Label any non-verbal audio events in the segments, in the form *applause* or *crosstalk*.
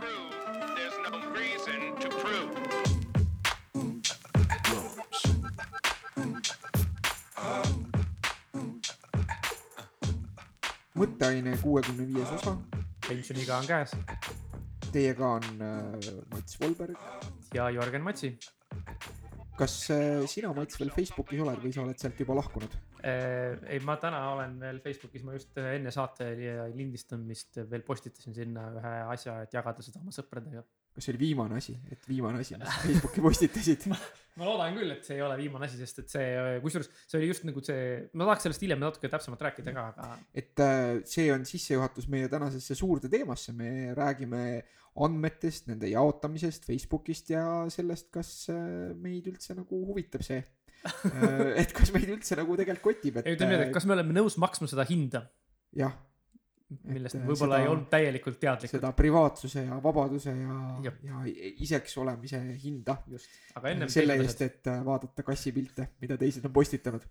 prove, there's no reason to prove. mõtteaine kuuekümne viies osa. pensioniiga on käes Teiega on äh, Mats Volberg. ja Jörgen Matsi. kas äh, sina, Mats, veel Facebookis oled või sa oled sealt juba lahkunud? ei, ma täna olen veel Facebookis, ma just enne saate lindistamist veel postitasin sinna ühe asja, et jagada seda oma sõpradega. kas see oli viimane asi, et viimane asi, mis *laughs* Facebooki postitasid? ma loodan küll, et see ei ole viimane asi, sest et see, kusjuures see oli just nagu see, ma tahaks sellest hiljem natuke täpsemalt rääkida ka, aga et äh, see on sissejuhatus meie tänasesse suurde teemasse, me räägime andmetest, nende jaotamisest Facebookist ja sellest, kas äh, meid üldse nagu huvitab see. *laughs* et kas meid üldse nagu tegelikult kotib, et ei ütleme nii, et kas me oleme nõus maksma seda hinda, jah, millest me võib-olla seda- ei olnud täielikult teadlikud. seda privaatsuse ja vabaduse ja, ja iseks olemise hinda. just, selle eest, et äh, vaadata kassipilte, mida teised on postitanud.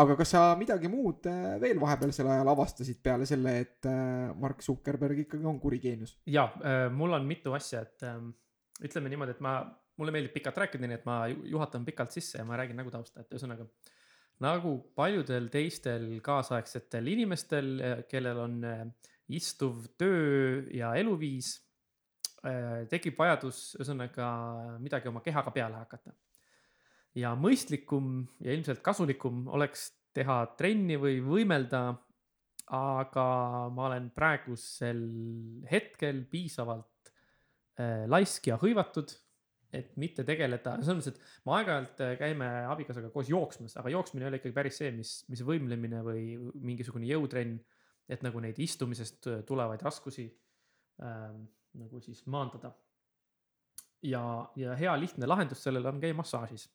aga kas sa midagi muud äh, veel vahepealsel ajal avastasid peale selle, et Mark Zuckerberg ikkagi on kuri geenius? ja mul on mitu asja, et ütleme niimoodi, et ma, mulle meeldib pikalt rääkida, nii et ma ju- juhatan pikalt sisse ja ma räägin nagu tausta, et ühesõnaga. nagu paljudel teistel kaasaegsetel inimestel, kellel on äh, istuv töö ja eluviis, tekib vajadus ühesõnaga midagi oma kehaga peale hakata. ja mõistlikum ja ilmselt kasulikum oleks teha trenni või võimelda aga ma olen praegusel hetkel piisavalt laisk ja hõivatud, et mitte tegeleda, selles mõttes, et me aeg-ajalt äh, käime abikaasaga koos jooksmas, aga jooksmine ei ole ikkagi päris see, mis, mis võimlemine või mingisugune jõutrenn, et nagu neid istumisest äh, tulevaid raskusi ähm, nagu siis maandada. ja, ja hea lihtne lahendus sellele on käia massaažis.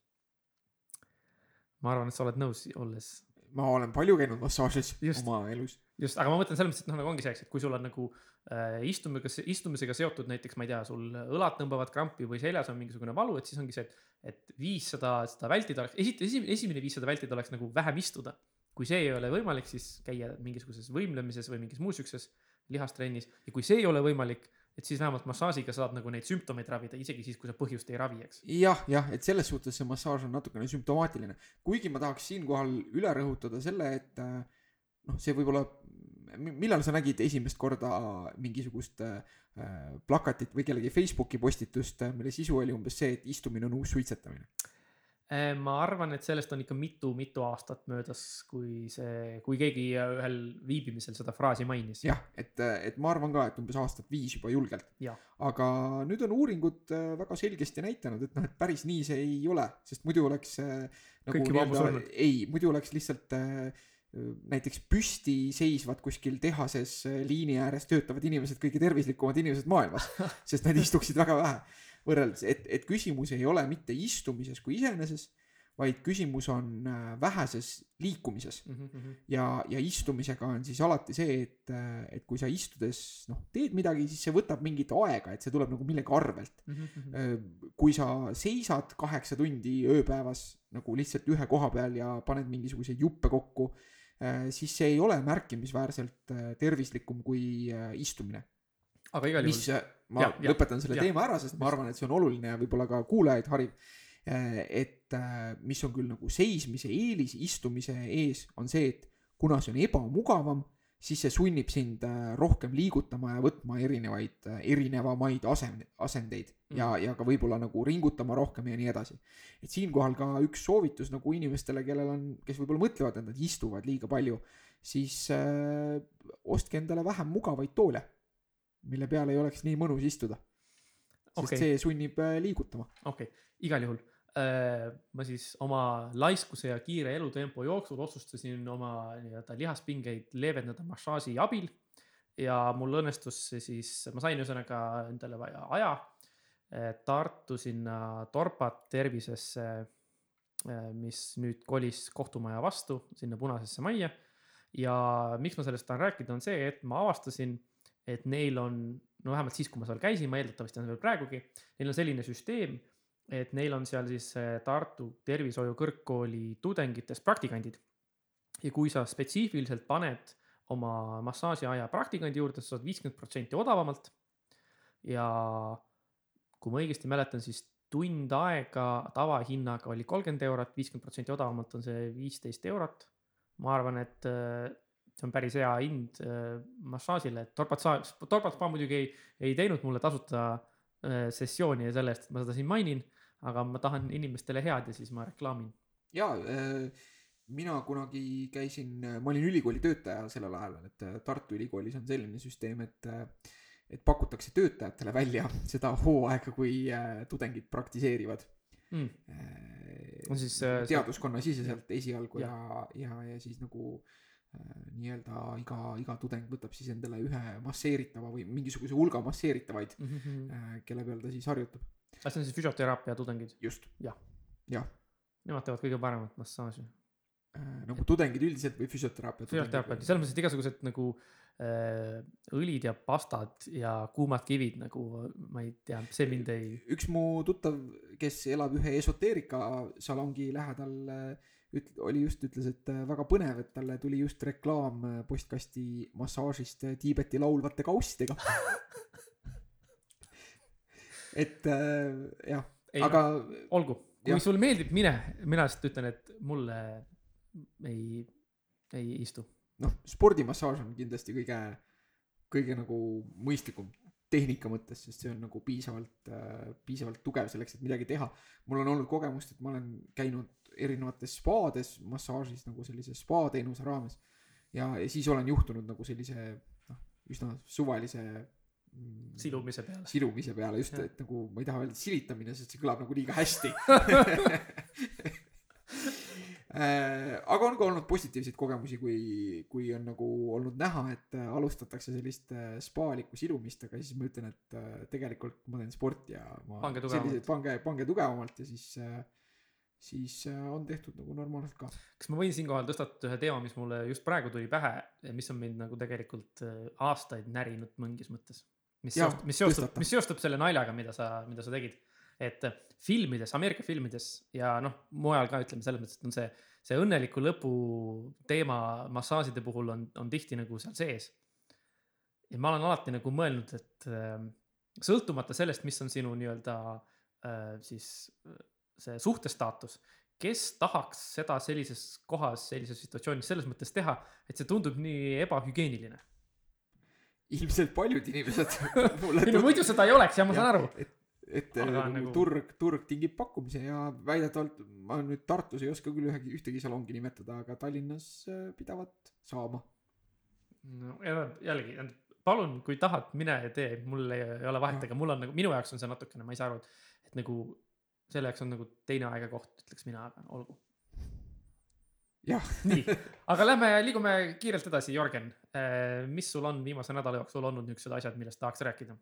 ma arvan, et sa oled nõus, olles ma olen palju käinud massaažis Just. oma elus. just, aga ma mõtlen selles mõttes, et noh, nagu ongi see, eks, et kui sul on nagu äh, istumisega, istumisega seotud näiteks, ma ei tea, sul õlad tõmbavad krampi või seljas on mingisugune valu, et siis ongi see, et, et viis seda, seda vältida oleks, esimene, esimene viis seda vältida oleks nagu vähem istuda. kui see ei ole võimalik, siis käia mingisuguses võimlemises või mingis muus siukses lihastrennis ja kui see ei ole võimalik, et siis vähemalt massaažiga saad nagu neid sümptomeid ravida, isegi siis, kui sa põhjust ei ravi, eks. jah, jah, et selles suhtes see massaaž on natukene sümptomaatiline, kuigi ma tahaks siinkohal üle rõhutada selle, et äh, noh, see võib-olla, millal sa nägid esimest korda mingisugust äh, plakatit või kellegi Facebooki postitust, mille sisu oli umbes see, et istumine on uus suitsetamine. Äh, ma arvan, et sellest on ikka mitu-mitu aastat möödas, kui see, kui keegi ühel viibimisel seda fraasi mainis. jah, et, et ma arvan ka, et umbes aastat viis juba julgelt. Aga nüüd on uuringud äh, väga selgesti näidanud, et noh, et päris nii see ei ole, sest muidu oleks äh, nagu ei, muidu oleks lihtsalt äh, näiteks püsti seisvad kuskil tehases äh, liini ääres töötavad inimesed kõige tervislikumad inimesed maailmas, *laughs* sest nad istuksid väga vähe. Võrreldes, et, et küsimus ei ole mitte istumises kui iseeneses, vaid küsimus on äh, väheses liikumises. Mhm, ja, ja istumisega on siis alati see, et, et kui sa istudes noh, teed midagi, siis see võtab mingit aega, et see tuleb nagu millegi arvelt. mhm, kui sa seisad kaheksa tundi ööpäevas nagu lihtsalt ühe koha peal ja paned mingisuguseid juppe kokku, siis see ei ole märkimisväärselt äh, tervislikum kui äh, istumine. aga igal mis juhul, ma Ja, ja, lõpetan selle ja. teema ära, sest ma arvan, et see on oluline ja võib-olla ka kuulajaid hariv. et äh, mis on küll nagu seismise eelis istumise ees, on see, et kuna see on ebamugavam, siis see sunnib sind äh, rohkem liigutama ja võtma erinevaid, erinevamaid asend-, asendeid ja, ja ka võib-olla nagu ringutama rohkem ja nii edasi. et siinkohal ka üks soovitus nagu inimestele, kellel on, kes võib-olla mõtlevad, et nad istuvad liiga palju, siis äh, ostke endale vähem mugavaid toole, mille peal ei oleks nii mõnus istuda. sest okay. see sunnib äh, liigutama. okei okay., igal juhul äh, ma siis oma laiskuse ja kiire elutempo jooksul otsustasin oma nii-öelda lihaspingeid leevendada massaaži abil. ja mul õnnestus see siis, ma sain ühesõnaga endale vaja aja äh, Tartu sinna Torpat tervisesse, mis nüüd kolis kohtumaja vastu sinna punasesse majja. ja miks ma sellest tahan rääkida, on see, et ma avastasin, et neil on, no vähemalt siis, kui ma seal käisin, ma eeldatavasti on veel praegugi, neil on selline süsteem, et neil on seal siis Tartu Tervishoiu Kõrgkooli tudengitest praktikandid. ja kui sa spetsiifiliselt paned oma massaažiaja praktikandi juurde, sa saad viiskümmend protsenti odavamalt. ja kui ma õigesti mäletan, siis tund aega tavahinnaga oli kolmkümmend eurot, viiskümmend protsenti odavamalt on see viisteist eurot. ma arvan, et äh, see on päris hea hind äh, massaažile, et Torbat Spa, Torbat Spa muidugi ei, ei teinud mulle tasuta äh, sessiooni ja selle eest, et ma seda siin mainin, aga ma tahan inimestele head ja siis ma reklaamin. ja äh, mina kunagi käisin, ma olin ülikooli töötaja sellel ajal, et äh, Tartu Ülikoolis on selline süsteem, et äh, et pakutakse töötajatele välja seda hooaega, kui tudengid praktiseerivad Mm. On siis, äh, see- teaduskonna siseselt esialgu ja jah., ja, ja siis nagu nii-öelda iga, iga tudeng võtab siis endale ühe masseeritava või mingisuguse hulga masseeritavaid, Mm -hmm. kelle peal ta siis harjutab. See on siis füsioteraapia tudengid, just, Jah. jah, nemad teevad kõige paremat massaaži. nagu tudengid üldiselt või füsioteraapia. füsioteraapiat, selles mõttes, et igasugused nagu äh, õlid ja pastad ja kuumad kivid nagu ma ei tea, see mind ei, üks mu tuttav, kes elab ühe esoteerika salongi lähedal, üt-, oli just, ütles, et äh, väga põnev, et talle tuli just reklaam äh, postkasti massaažist äh, Tiibeti laulvate kaussidega. *laughs* et äh, jah, aga olgu, kui jah. sul meeldib, mine, mina lihtsalt ütlen, et mulle ei, ei istu. noh, spordimassaaž on kindlasti kõige, kõige nagu mõistlikum tehnika mõttes, sest see on nagu piisavalt äh,, piisavalt tugev selleks, et midagi teha. mul on olnud kogemust, et ma olen käinud erinevates spaades massaažis nagu sellise spa teenuse raames. ja, ja siis olen juhtunud nagu sellise noh, üsna suvalise silumise peale. silumise peale just, et nagu ma ei taha öelda silitamine, sest see kõlab nagu liiga hästi. *laughs* aga on ka olnud positiivseid kogemusi, kui, kui on nagu olnud näha, et äh, alustatakse sellist äh, spaalikku silumist, aga siis ma ütlen, et äh, tegelikult ma teen sporti ja ma Pange selliseid- pange, pange tugevamalt ja siis, siis äh, on tehtud nagu normaalselt ka. kas ma võin siinkohal tõstatada ühe teema, mis mulle just praegu tuli pähe mis on mind nagu tegelikult äh, aastaid närinud mingis mõttes. Mis Jah, seostub, mis seostub mis seostub selle naljaga, mida sa, mida sa tegid. et äh, filmides, Ameerika filmides ja noh, mujal ka ütleme selles mõttes, et on see, see õnneliku lõpu teema massaažide puhul on, on tihti nagu seal sees. ja ma olen alati nagu mõelnud, et äh, sõltumata sellest, mis on sinu nii-öelda äh, siis äh, see suhtestaatus, kes tahaks seda sellises kohas, sellises situatsioonis selles mõttes teha, et see tundub nii ebahügieeniline. Ilmselt paljud inimesed *laughs* ei no muidu seda ei oleks ja ma saan aru. et, et nagu nagu- turg, turg tingib pakkumise ja väidetavalt ma nüüd Tartus ei oska küll ühegi, ühtegi salongi nimetada, aga Tallinnas äh, pidavat saama. no jällegi, palun, kui tahad, mine ja tee, mul ei, ei ole vahet, aga mul on nagu, minu jaoks on see natukene, ma ei saa aru, et nagu selle jaoks on nagu teine aeg ja koht, ütleks mina, aga olgu. jah, nii, aga lähme, liigume kiirelt edasi, Jörgen. mis sul on viimase nädala jooksul olnud niisugused asjad, millest tahaks rääkida,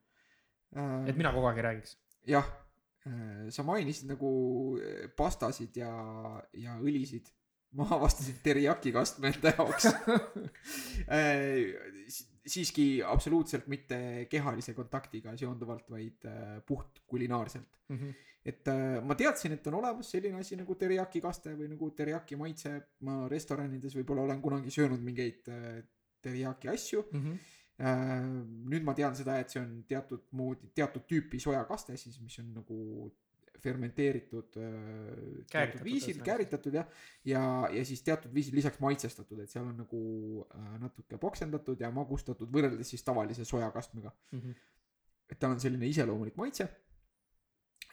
et mina kogu aeg ei räägiks? jah, sa mainisid nagu äh, pastasid ja, ja õlisid. Ma avastasin teriyaki kastme enda jaoks. *laughs* siiski absoluutselt mitte kehalise kontaktiga seonduvalt, vaid äh, puht kulinaarselt. et äh, ma teadsin, et on olemas selline asi nagu teriyaki kaste või nagu teriyaki maitse. ma restoranides võib-olla olen kunagi söönud mingeid äh, teriyaki asju. Äh, nüüd ma tean seda, et see on teatud moodi, teatud tüüpi sojakaste siis, mis on nagu fermenteeritud äh, teatud viisil, kääritatud jah. ja, ja siis teatud viisil lisaks maitsestatud, et seal on nagu äh, natuke poksendatud ja magustatud võrreldes siis tavalise sojakastmega. et tal on selline iseloomulik maitse.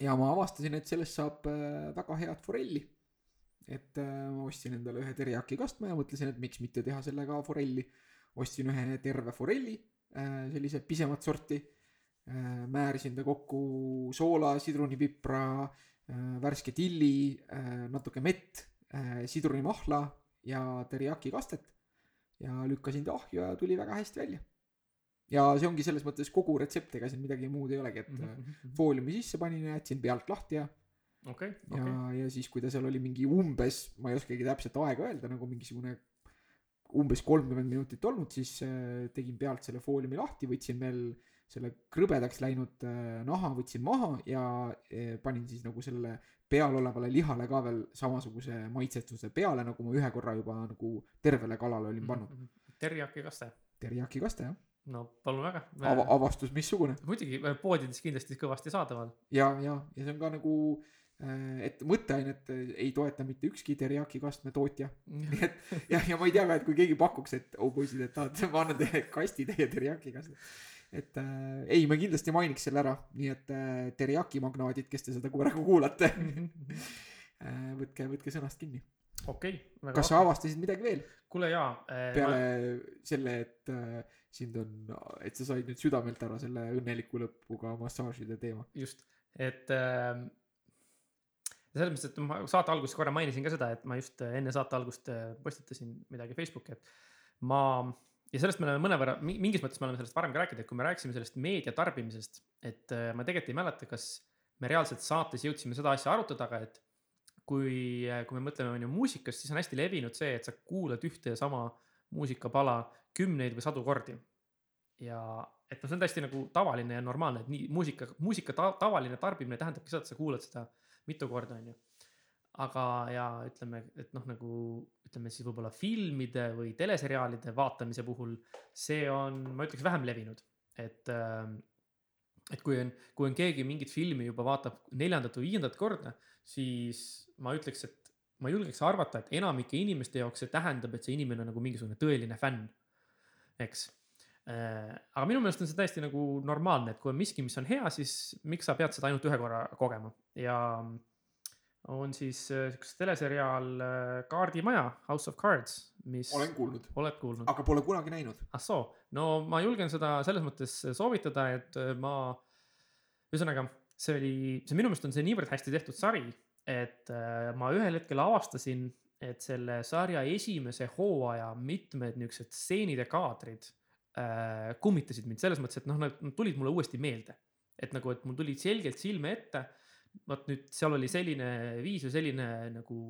ja ma avastasin, et sellest saab äh, väga head forelli. et ma ostsin endale ühe teriyaki kastme ja mõtlesin, et miks mitte teha sellega forelli. ostsin ühe terve forelli, sellise pisemat sorti. Määrisin ta kokku soola, sidrunipipra, värske tilli, natuke mett, sidrunimahla ja teriyaki kastet. ja lükkasin ta ahju ja tuli väga hästi välja. ja see ongi selles mõttes kogu retsept, ega siin midagi muud ei olegi, et mm. fooliumi sisse panin ja jätsin pealt lahti ja okei, ja okei, ja siis, kui ta seal oli mingi umbes, ma ei oskagi täpselt aega öelda, nagu mingisugune umbes kolmkümmend minutit olnud, siis äh, tegin pealt selle fooliumi lahti, võtsin veel selle krõbedaks läinud äh, naha võtsin maha ja äh, panin siis nagu sellele peal olevale lihale ka veel samasuguse maitsetuse peale, nagu ma ühe korra juba nagu tervele kalale olin pannud. teriyaki kaste, teriyaki kaste jah. no palun väga Ava-, avastus missugune muidugi äh, poodides kindlasti kõvasti saadaval. ja, ja, ja see on ka nagu, et mõtteainet ei toeta mitte ükski teriyaki kastme tootja. nii et ja, ja ma ei tea ka, et kui keegi pakuks, et oh poisid, et tahate, ma annan teile kasti teie teriyaki kast. Et äh, ei, ma kindlasti mainiks selle ära, nii et äh, teriyaki magnaadid, kes te seda praegu kuulate *laughs* äh,, võtke, võtke sõnast kinni. okei, väga kas sa avastasid midagi veel kuule jaa äh, peale selle, et äh, sind on, et sa said nüüd südamelt ära selle õnneliku lõpuga massaažide teema? just, et äh, selles mõttes, et ma saate alguses korra mainisin ka seda, et ma just äh, enne saate algust äh, postitasin midagi Facebooki, et ma ja sellest me oleme mõnevõrra, mingis mõttes me oleme sellest varem ka rääkinud, et kui me rääkisime sellest meedia tarbimisest, et äh, ma tegelikult ei mäleta, kas me reaalselt saates jõudsime seda asja arutada, aga et kui, kui me mõtleme on ju muusikast, siis on hästi levinud see, et sa kuulad ühte ja sama muusikapala kümneid või sadu kordi. ja et noh, see on täiesti nagu tavaline ja normaalne, et nii muusika, muusika ta, tavaline tarbimine tähendabki seda, et sa kuulad seda mitu korda, on ju. aga, ja ütleme, et noh, nagu ütleme siis võib-olla filmide või teleseriaalide vaatamise puhul see on, ma ütleks vähem levinud, et äh, et kui on, kui on keegi mingit filmi juba vaatab neljandat või viiendat korda, siis ma ütleks, et ma julgeks arvata, et enamike inimeste jaoks see tähendab, et see inimene on nagu mingisugune tõeline fänn, eks. aga minu meelest on see täiesti nagu normaalne, et kui on miski, mis on hea, siis miks sa pead seda ainult ühe korra kogema? Ja on siis äh, üks teleseriaal äh, Kaardimaja, House of Cards, mis olen kuulnud, oled kuulnud? aga pole kunagi näinud. ah soo, no ma julgen seda selles mõttes soovitada, et äh, ma, ühesõnaga see oli, see minu meelest on see niivõrd hästi tehtud sari, et äh, ma ühel hetkel avastasin, et selle sarja esimese hooaja mitmed niisugused stseenid ja kaadrid äh, kummitasid mind selles mõttes, et noh, nad tulid mulle uuesti meelde. et nagu, et mul tulid selgelt silme ette, vot nüüd seal oli selline viis või selline nagu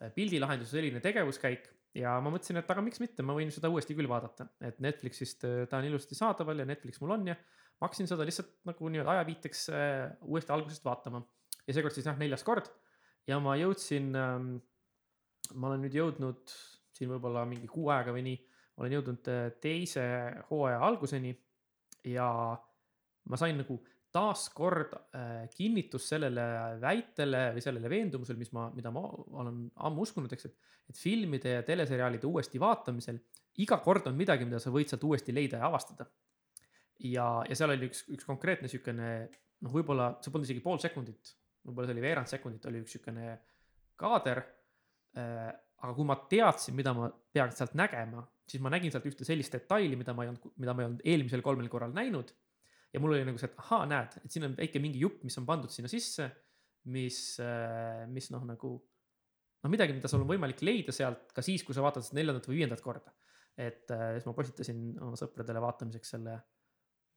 äh, pildilahendus, selline tegevuskäik ja ma mõtlesin, et aga miks mitte, ma võin seda uuesti küll vaadata, et Netflixist äh, ta on ilusti saadaval ja Netflix mul on ja ma hakkasin seda lihtsalt nagu nii-öelda ajaviiteks äh, uuesti algusest vaatama. ja seekord siis jah, neljas kord ja ma jõudsin ähm,, ma olen nüüd jõudnud siin võib-olla mingi kuu aega või nii, olen jõudnud teise hooaja alguseni ja ma sain nagu taaskord äh, kinnitust sellele väitele või sellele veendumusele, mis ma, mida ma olen ammu uskunud, eks, et, et filmide ja teleseriaalide uuesti vaatamisel iga kord on midagi, mida sa võid sealt uuesti leida ja avastada. ja, ja seal oli üks, üks konkreetne siukene noh, võib-olla see polnud isegi pool sekundit, võib-olla see oli veerand sekundit, oli üks siukene kaader äh,. aga kui ma teadsin, mida ma peaks sealt nägema, siis ma nägin sealt ühte sellist detaili, mida ma ei olnud, mida ma ei olnud eelmisel kolmel korral näinud ja mul oli nagu see, et ahaa, näed, et siin on väike mingi jupp, mis on pandud sinna sisse, mis, mis noh, nagu noh, midagi, mida sul on võimalik leida sealt ka siis, kui sa vaatad seda neljandat või viiendat korda. et äh, siis ma postitasin oma sõpradele vaatamiseks selle,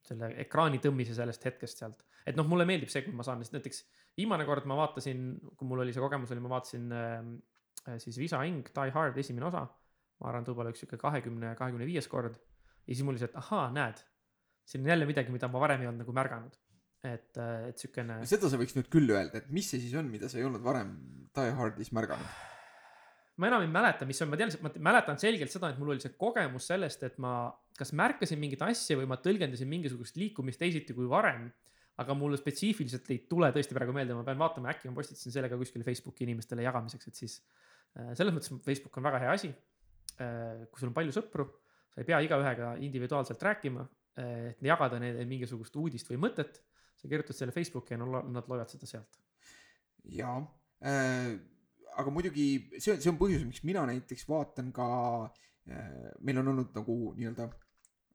selle ekraani tõmmise sellest hetkest sealt, et noh, mulle meeldib see, kui ma saan lihtsalt näiteks viimane kord ma vaatasin, kui mul oli see kogemus oli, ma vaatasin äh, siis Visa Ing Die Hard esimene osa. ma arvan, et võib-olla üks sihuke kahekümne, kahekümne viies kord ja siis mul oli see, et ahaa, näed siin on jälle midagi, mida ma varem ei olnud nagu märganud. et, et siukene. seda sa võiks nüüd küll öelda, et mis see siis on, mida sa ei olnud varem Die Hardis märganud. ma enam ei mäleta, mis on, ma tean, ma mäletan selgelt seda, et mul oli see kogemus sellest, et ma kas märkasin mingit asja või ma tõlgendasin mingisugust liikumist teisiti kui varem. aga mulle spetsiifiliselt ei tule tõesti praegu meelde, ma pean vaatama, äkki ma postitasin selle ka kuskile Facebooki inimestele jagamiseks, et siis äh, selles mõttes Facebook on väga hea asi. kui sul on palju sõpru, sa ei pea igaühega individuaalselt rääkima, et jagada neile mingisugust uudist või mõtet. sa kirjutad selle Facebooki ja nad loevad seda sealt. jaa äh,, aga muidugi see on, see on põhjus, miks mina näiteks vaatan ka äh,, meil on olnud nagu nii-öelda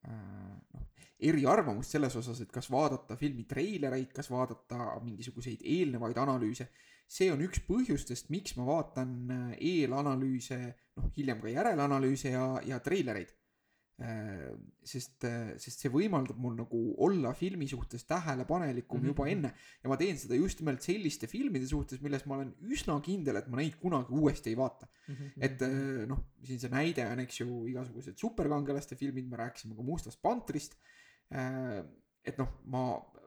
noh, eriarvamust selles osas, et kas vaadata filmi treilereid, kas vaadata mingisuguseid eelnevaid analüüse. see on üks põhjustest, miks ma vaatan eelanalüüse, noh hiljem ka järelanalüüse ja, ja treilereid. sest, sest see võimaldab mul nagu olla filmi suhtes tähelepanelikum mm -hmm. juba enne ja ma teen seda just nimelt selliste filmide suhtes, milles ma olen üsna kindel, et ma neid kunagi uuesti ei vaata. et äh, noh, siin see näide on, eks ju, igasugused superkangelaste filmid, me rääkisime ka Mustast pantrist. et noh, ma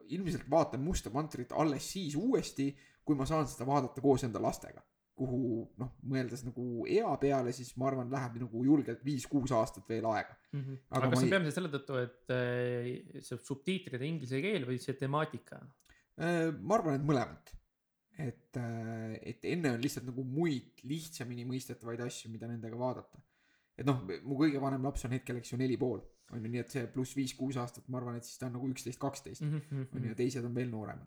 ilmselt vaatan Musta pantrit alles siis uuesti, kui ma saan seda vaadata koos enda lastega. Kuhu noh, mõeldes nagu ea peale, siis ma arvan, läheb nagu julgelt viis-kuus aastat veel aega. mm. -hmm. Aga aga kas see on ei- peamiselt selle tõttu, et äh, see subtiitride inglise keel või see temaatika? Äh, ma arvan, et mõlemat. et, et enne on lihtsalt nagu muid lihtsamini mõistetavaid asju, mida nendega vaadata. et noh, mu kõige vanem laps on hetkel, eks ju, neli pool, on ju, nii et see pluss viis-kuus aastat, ma arvan, et siis ta on nagu üksteist, kaksteist, Mhm, on ju, ja teised on veel nooremad.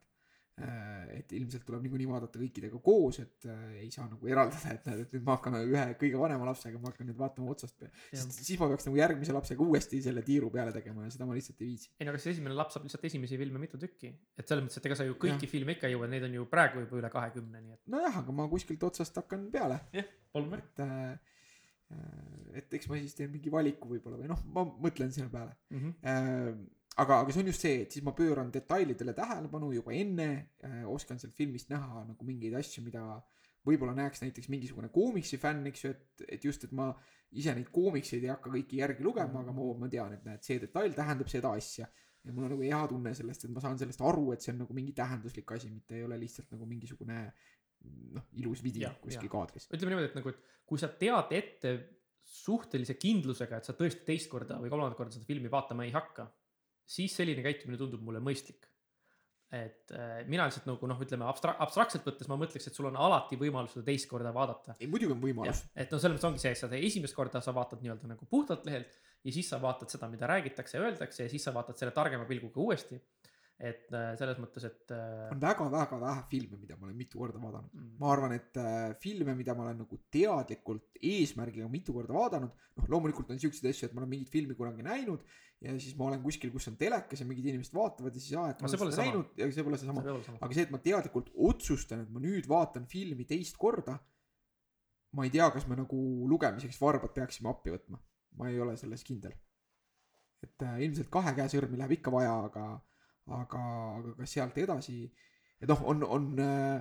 Et ilmselt tuleb niikuinii vaadata kõikidega koos, et äh, ei saa nagu eraldada, et näed, et nüüd ma hakkan ühe kõige vanema lapsega, ma hakkan nüüd vaatama otsast peale. siis ma peaks nagu järgmise lapsega uuesti selle tiiru peale tegema ja seda ma lihtsalt ei viitsi. ei no kas esimene laps saab lihtsalt esimesi filme mitu tükki, et selles mõttes, et ega sa ju kõiki filme ikka ei jõua, neid on ju praegu juba üle kahekümne, nii et nojah, aga ma kuskilt otsast hakkan peale polnud märk et äh, et eks ma siis teen mingi valiku võib-olla või noh, ma mõtlen selle peale mm. -hmm. aga, aga see on just see, et siis ma pööran detailidele tähelepanu juba enne äh,, oskan sealt filmist näha nagu mingeid asju, mida võib-olla näeks näiteks mingisugune koomiksi fänn, eks ju, et, et just, et ma ise neid koomikseid ei hakka kõiki järgi lugema, aga ma, ma tean, et näed, see detail tähendab seda asja. ja mul on nagu hea tunne sellest, et ma saan sellest aru, et see on nagu mingi tähenduslik asi, mitte ei ole lihtsalt nagu mingisugune noh, ilus Jah, kuskil jah. kaadris. ütleme niimoodi, et nagu, et kui sa tead ette suhtelise kindlusega, et sa tõesti teist korda või kolmandat korda seda filmi vaatama ei hakka, siis selline käitumine tundub mulle mõistlik. et äh, mina lihtsalt nagu noh, ütleme abstra-, abstraktselt võttes ma mõtleks, et sul on alati võimalus seda teist korda vaadata. ei, muidugi on võimalus., et noh, selles mõttes ongi see, et sa esimest korda sa vaatad nii-öelda nagu puhtalt lehelt ja siis sa vaatad seda, mida räägitakse ja öeldakse ja siis sa vaatad selle targema pilguga uuesti. Et äh, selles mõttes, et äh, on väga-väga vähe filme, mida ma olen mitu korda vaadanud. mm, ma arvan, et äh, filme, mida ma olen nagu teadlikult eesmärgiga mitu korda vaadanud, noh, loomulikult on siukseid asju, et ma olen mingit filmi kunagi näinud ja siis ma olen kuskil, kus on telekas ja mingid inimesed vaatavad ja siis aa, et ma olen seda näinud ja see pole see seesama. aga see, et ma teadlikult otsustan, et ma nüüd vaatan filmi teist korda, ma ei tea, kas me nagu lugemiseks varbad peaksime appi võtma. ma ei ole selles kindel. et äh, ilmselt kahe käe sõrmi läheb ikka vaja, aga, aga, aga kas sealt edasi, et noh, on, on äh,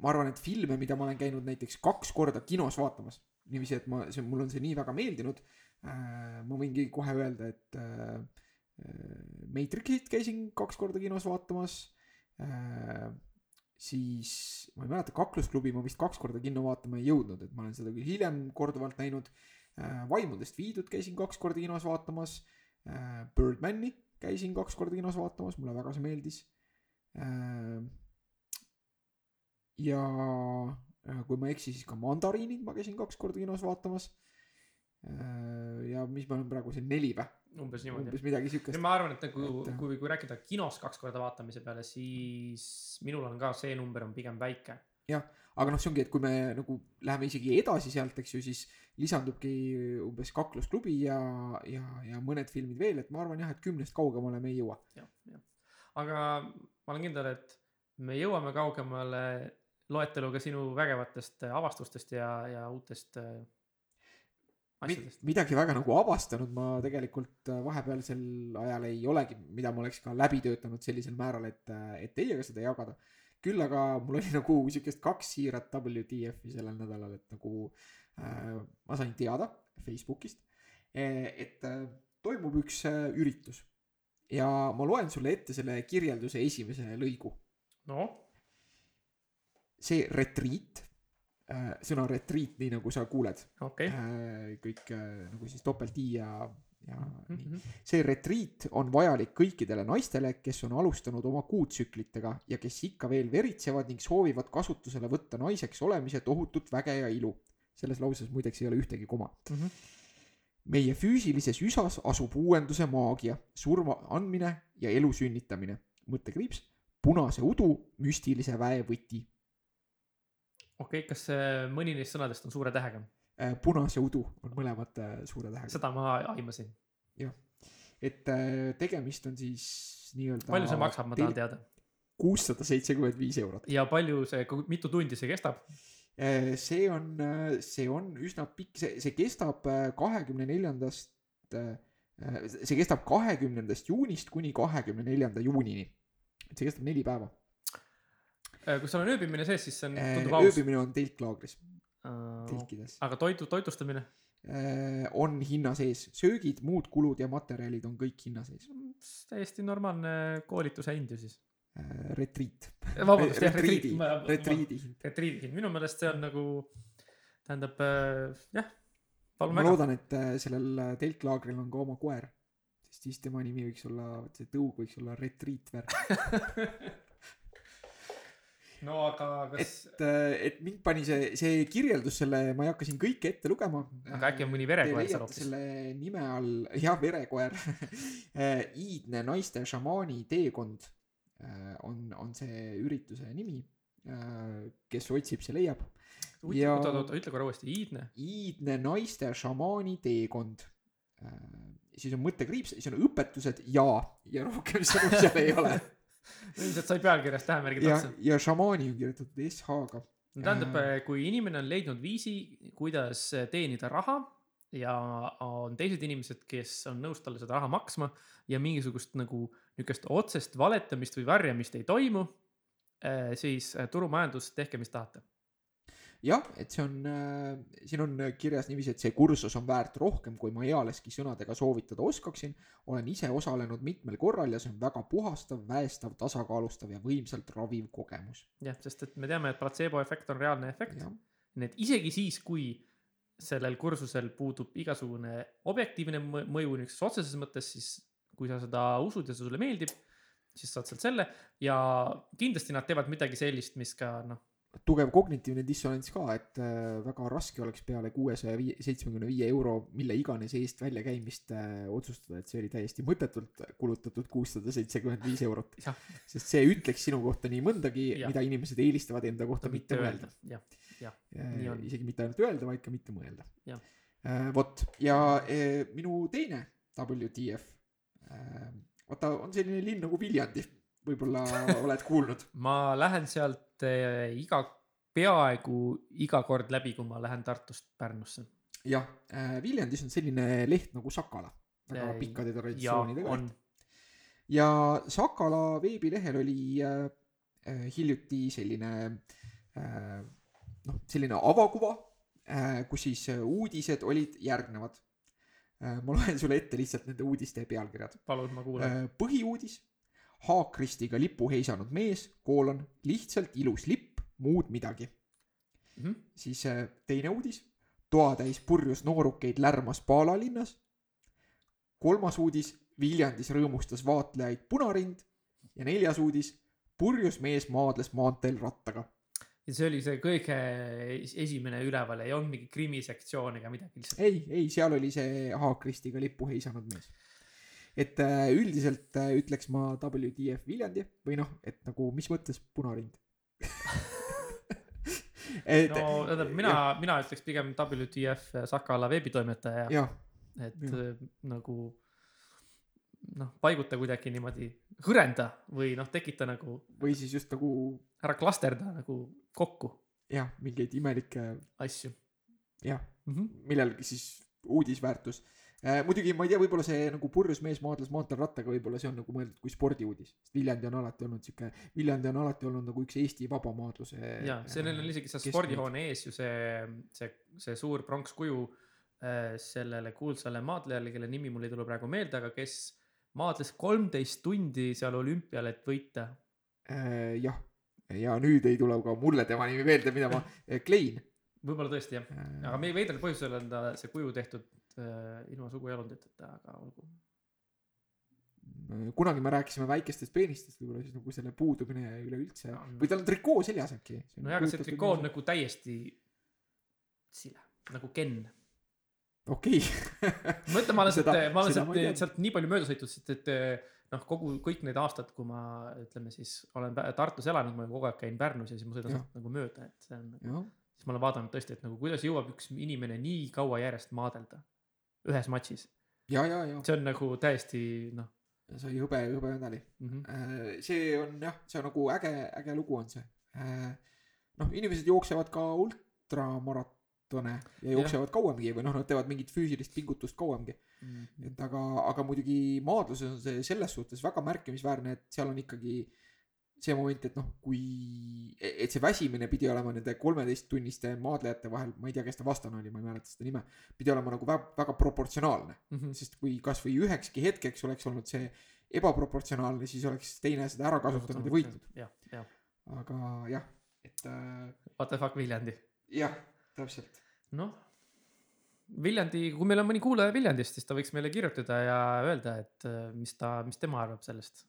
ma arvan, et filme, mida ma olen käinud näiteks kaks korda kinos vaatamas, niiviisi, et ma, see, mul on see nii väga meeldinud äh,. ma võingi kohe öelda, et äh, Matrixit käisin kaks korda kinos vaatamas siis ma ei mäleta, kaklusklubi ma vist kaks korda kinno vaatama ei jõudnud, et ma olen seda küll hiljem korduvalt näinud vaimudest viidud käisin kaks korda kinos vaatamas. Birdmani käisin kaks korda kinos vaatamas, mulle väga see meeldis äh,. ja äh, kui ma ei eksi, siis ka Mandariinid ma käisin kaks korda kinos vaatamas äh,. ja mis ma olen praegu siin neli või, umbes niimoodi. umbes midagi siukest. ma arvan, et nagu Et- kui, kui rääkida kinos kaks korda vaatamise peale, siis minul on ka see number on pigem väike. Aga noh, see ongi, et kui me nagu läheme isegi edasi sealt, eks ju, siis lisandubki umbes kaklusklubi ja, ja, ja mõned filmid veel, et ma arvan jah, et kümnest kaugemale me ei jõua. jah, jah. aga ma olen kindel, et me jõuame kaugemale loeteluga sinu vägevatest avastustest ja, ja uutest äh, asjadest. midagi väga nagu avastanud ma tegelikult äh, vahepealsel ajal ei olegi, mida ma oleks ka läbi töötanud sellisel määral, et, et teiega seda jagada. Küll aga mul oli nagu siukest kaks siirat WTF-i sellel nädalal, et nagu äh, ma sain teada Facebookist, et äh, toimub üks äh, üritus ja ma loen sulle ette selle kirjelduse esimese lõigu. noh, see retriit, sõna retriit, nii nagu sa kuuled, okei. kõik äh, nagu siis topelt i ja, ja Mhm. nii. see retriit on vajalik kõikidele naistele, kes on alustanud oma kuutsüklitega ja kes ikka veel veritsevad ning soovivad kasutusele võtta naiseks olemise tohutut väge ja ilu. selles lauses muideks ei ole ühtegi koma. Mhm. meie füüsilises üsas asub uuenduse maagia, surma andmine ja elu sünnitamine. mõttekriips, punase udu müstilise väe võti. okei, kas äh, mõni neist sõnadest on suure tähega? Punase udu on mõlemad äh, suure tähega. seda ma aimasin. et äh, tegemist on siis nii-öelda. palju see maksab, ma tahan teada. kuussada seitsekümmend viis eurot. ja palju see, mitu tundi see kestab? see on, see on üsna pikk, see, see kestab kahekümne neljandast, see kestab kahekümnendast juunist kuni kahekümne neljanda juunini. et see kestab neli päeva. Äh, kui seal on ööbimine sees, siis see on, tundub aus. ööbimine on telklaagris, telkides. aga toidu, toitlustamine? on hinna sees, söögid, muud kulud ja materjalid on kõik hinna sees. täiesti normaalne koolituse hind ju siis. retriit. vabandust, jah, retriit retriidi,. retriidi hind. retriidi hind, minu meelest see on nagu, tähendab äh, jah, ma väga. loodan, et äh, sellel äh, telklaagril on ka oma koer, sest siis tema nimi võiks olla, see tõug võiks olla Retriitver. *laughs* no aga kas, et, et mind pani see, see kirjeldus selle, ma ei hakka siin kõike ette lugema. aga äkki on mõni Te verekoer seal hoopis? selle nime all, *laughs* jah, verekoer. iidne naiste šamaani teekond äh, on, on see ürituse nimi. kes otsib, see leiab. oota, oota, ütle korra uuesti, iidne. iidne naiste šamaani teekond. siis on mõttekriips, siis on õpetused ja, ja rohkem sõnu seal ei ole. *laughs* *laughs* ilmselt sai pealkirjas tähemärgid ja otsa., ja šamaani on kirjutatud SH-ga. tähendab, kui inimene on leidnud viisi, kuidas teenida raha ja on teised inimesed, kes on nõus talle seda raha maksma ja mingisugust nagu niisugust otsest valetamist või varjamist ei toimu, siis äh, turumajandus, tehke, mis tahate. jah, et see on äh,, siin on kirjas niiviisi, et see kursus on väärt rohkem, kui ma ealeski sõnadega soovitada oskaksin. olen ise osalenud mitmel korral ja see on väga puhastav, väestav, tasakaalustav ja võimsalt raviv kogemus. jah, sest et me teame, et platseeboefekt on reaalne efekt. nii et isegi siis, kui sellel kursusel puudub igasugune objektiivne mõ- mõju niisuguses otseses mõttes, siis kui sa seda usud ja see sulle meeldib, siis saad sealt selle ja kindlasti nad teevad midagi sellist, mis ka noh, tugev kognitiivne dissonants ka, et äh, väga raske oleks peale kuuesaja viie, seitsmekümne viie euro mille iganes eest väljakäimist äh, otsustada, et see oli täiesti mõttetult kulutatud kuussada seitsekümmend viis eurot. sest see ütleks sinu kohta nii mõndagi, mida inimesed eelistavad enda kohta mitte mõelda. Äh, isegi mitte ainult öelda, vaid ka mitte mõelda. Vot. Ja minu teine WTF, vaata on selline linn nagu Viljandi, võib-olla oled kuulnud. *laughs* ma lähen sealt eh, iga, peaaegu iga kord läbi, kui ma lähen Tartust Pärnusse. jah, Viljandis on selline leht nagu Sakala, väga pikkade ja traditsioonidega on leht. ja Sakala veebilehel oli äh, äh, hiljuti selline äh, noh, selline avakuva äh,, kus siis äh, uudised olid järgnevad äh,. ma loen sulle ette lihtsalt nende uudiste pealkirjad. palun, ma kuulan. põhiuudis, haakristiga lipu heisanud mees, koolon, lihtsalt ilus lipp, muud midagi. Mhm. siis äh, teine uudis, toatäis purjus noorukeid lärmas Paala linnas. kolmas uudis, Viljandis rõõmustas vaatlejaid punarind ja neljas uudis, purjus mees maadles maanteel rattaga. ja see oli see kõige es- esimene üleval, ei olnud mingi krimisektsioon ega midagi, lihtsalt ei, ei, seal oli see haakristiga lipu heisanud mees. Et äh, üldiselt äh, ütleks ma WTF Viljandi või noh, et nagu mis mõttes punarind? *laughs* Et no tähendab, mina, mina ütleks pigem WTF Sakala veebitoimetaja, et äh, nagu noh, paiguta kuidagi niimoodi, hõrenda või noh, tekita nagu, või siis just nagu ära klasterda nagu kokku. Jah, mingeid imelikke asju. Jah, mm. -hmm. millelgi siis uudisväärtus. äh,. Muidugi ma ei tea, võib-olla see nagu purjus mees maadles maanteel rattaga, võib-olla see on nagu mõeldud kui spordiuudis, sest Viljandi on alati olnud sihuke, Viljandi on alati olnud nagu üks Eesti vabamaadluse. ja sellel on isegi seal spordihoone ees ju see, see, see suur pronkskuju äh, sellele kuulsale maadlejale, kelle nimi mul ei tule praegu meelde, aga kes maadles kolmteist tundi seal olümpial, et võita. äh,. jah, ja nüüd ei tule ka mulle tema nimi meelde, mida ma, Klein võib-olla tõesti jah, äh, aga meie veidral põhjusel on ta see kuju tehtud äh, ilma sugujalunditeta, aga olgu. kunagi me rääkisime väikestest peenistest, võib-olla siis nagu selle puudumine üleüldse On. või tal on trikoo seljas äkki. nojah, aga see trikoo on nagu täiesti sile, nagu Ken. okei, *laughs* ma ütlen, ma olen sealt ma olen sealt, sealt nii palju mööda sõitnud, sest et noh, kogu, kõik need aastad, kui ma ütleme siis olen Tartus elanud, ma kogu aeg käin Pärnus ja siis ma sõidan sealt nagu mööda, et see on, siis ma olen vaadanud tõesti, et nagu kuidas jõuab üks inimene nii kaua järjest maadelda ühes matšis. ja, ja, ja see on nagu täiesti noh sai hõbe, hõbemedali. mm -hmm. Äh, see on jah, see on nagu äge, äge lugu on see. noh, inimesed jooksevad ka ultramaratone ja jooksevad kauemgi või noh, nad teevad mingit füüsilist pingutust kauemgi. Mhm. et aga, aga muidugi maadluses on see selles suhtes väga märkimisväärne, et seal on ikkagi see moment, et noh, kui, et see väsimine pidi olema nende kolmeteisttunniste maadlejate vahel, ma ei tea, kes ta vastane oli, ma ei mäleta seda nime, pidi olema nagu väga, väga proportsionaalne. Mm -hmm. sest kui kasvõi ühekski hetkeks oleks olnud see ebaproportsionaalne, siis oleks teine seda ära kasutanud ja võitnud. jah, jah, aga jah, et äh, what the fuck Viljandi. jah, täpselt. noh, Viljandi, kui meil on mõni kuulaja Viljandist, siis ta võiks meile kirjutada ja öelda, et äh, mis ta, mis tema arvab sellest.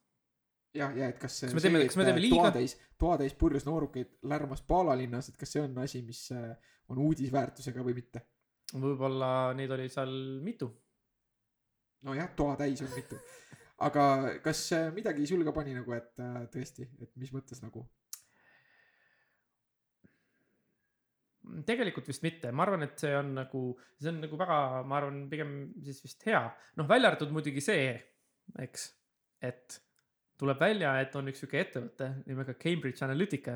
jah, ja et kas, Kas me teeme- kas me teeme liiga? toatäis, toatäis purjus noorukeid lärmas Paala linnas, et kas see on asi, mis äh, on uudisväärtusega või mitte. võib-olla neid oli seal mitu. nojah, toatäis on mitu. aga kas äh, midagi sul ka pani nagu, et äh, tõesti, et mis mõttes nagu? tegelikult vist mitte, ma arvan, et see on nagu, see on nagu väga, ma arvan, pigem siis vist hea. noh, välja arvatud muidugi see, eks, et tuleb välja, et on üks sihuke ettevõte nimega Cambridge Analytica,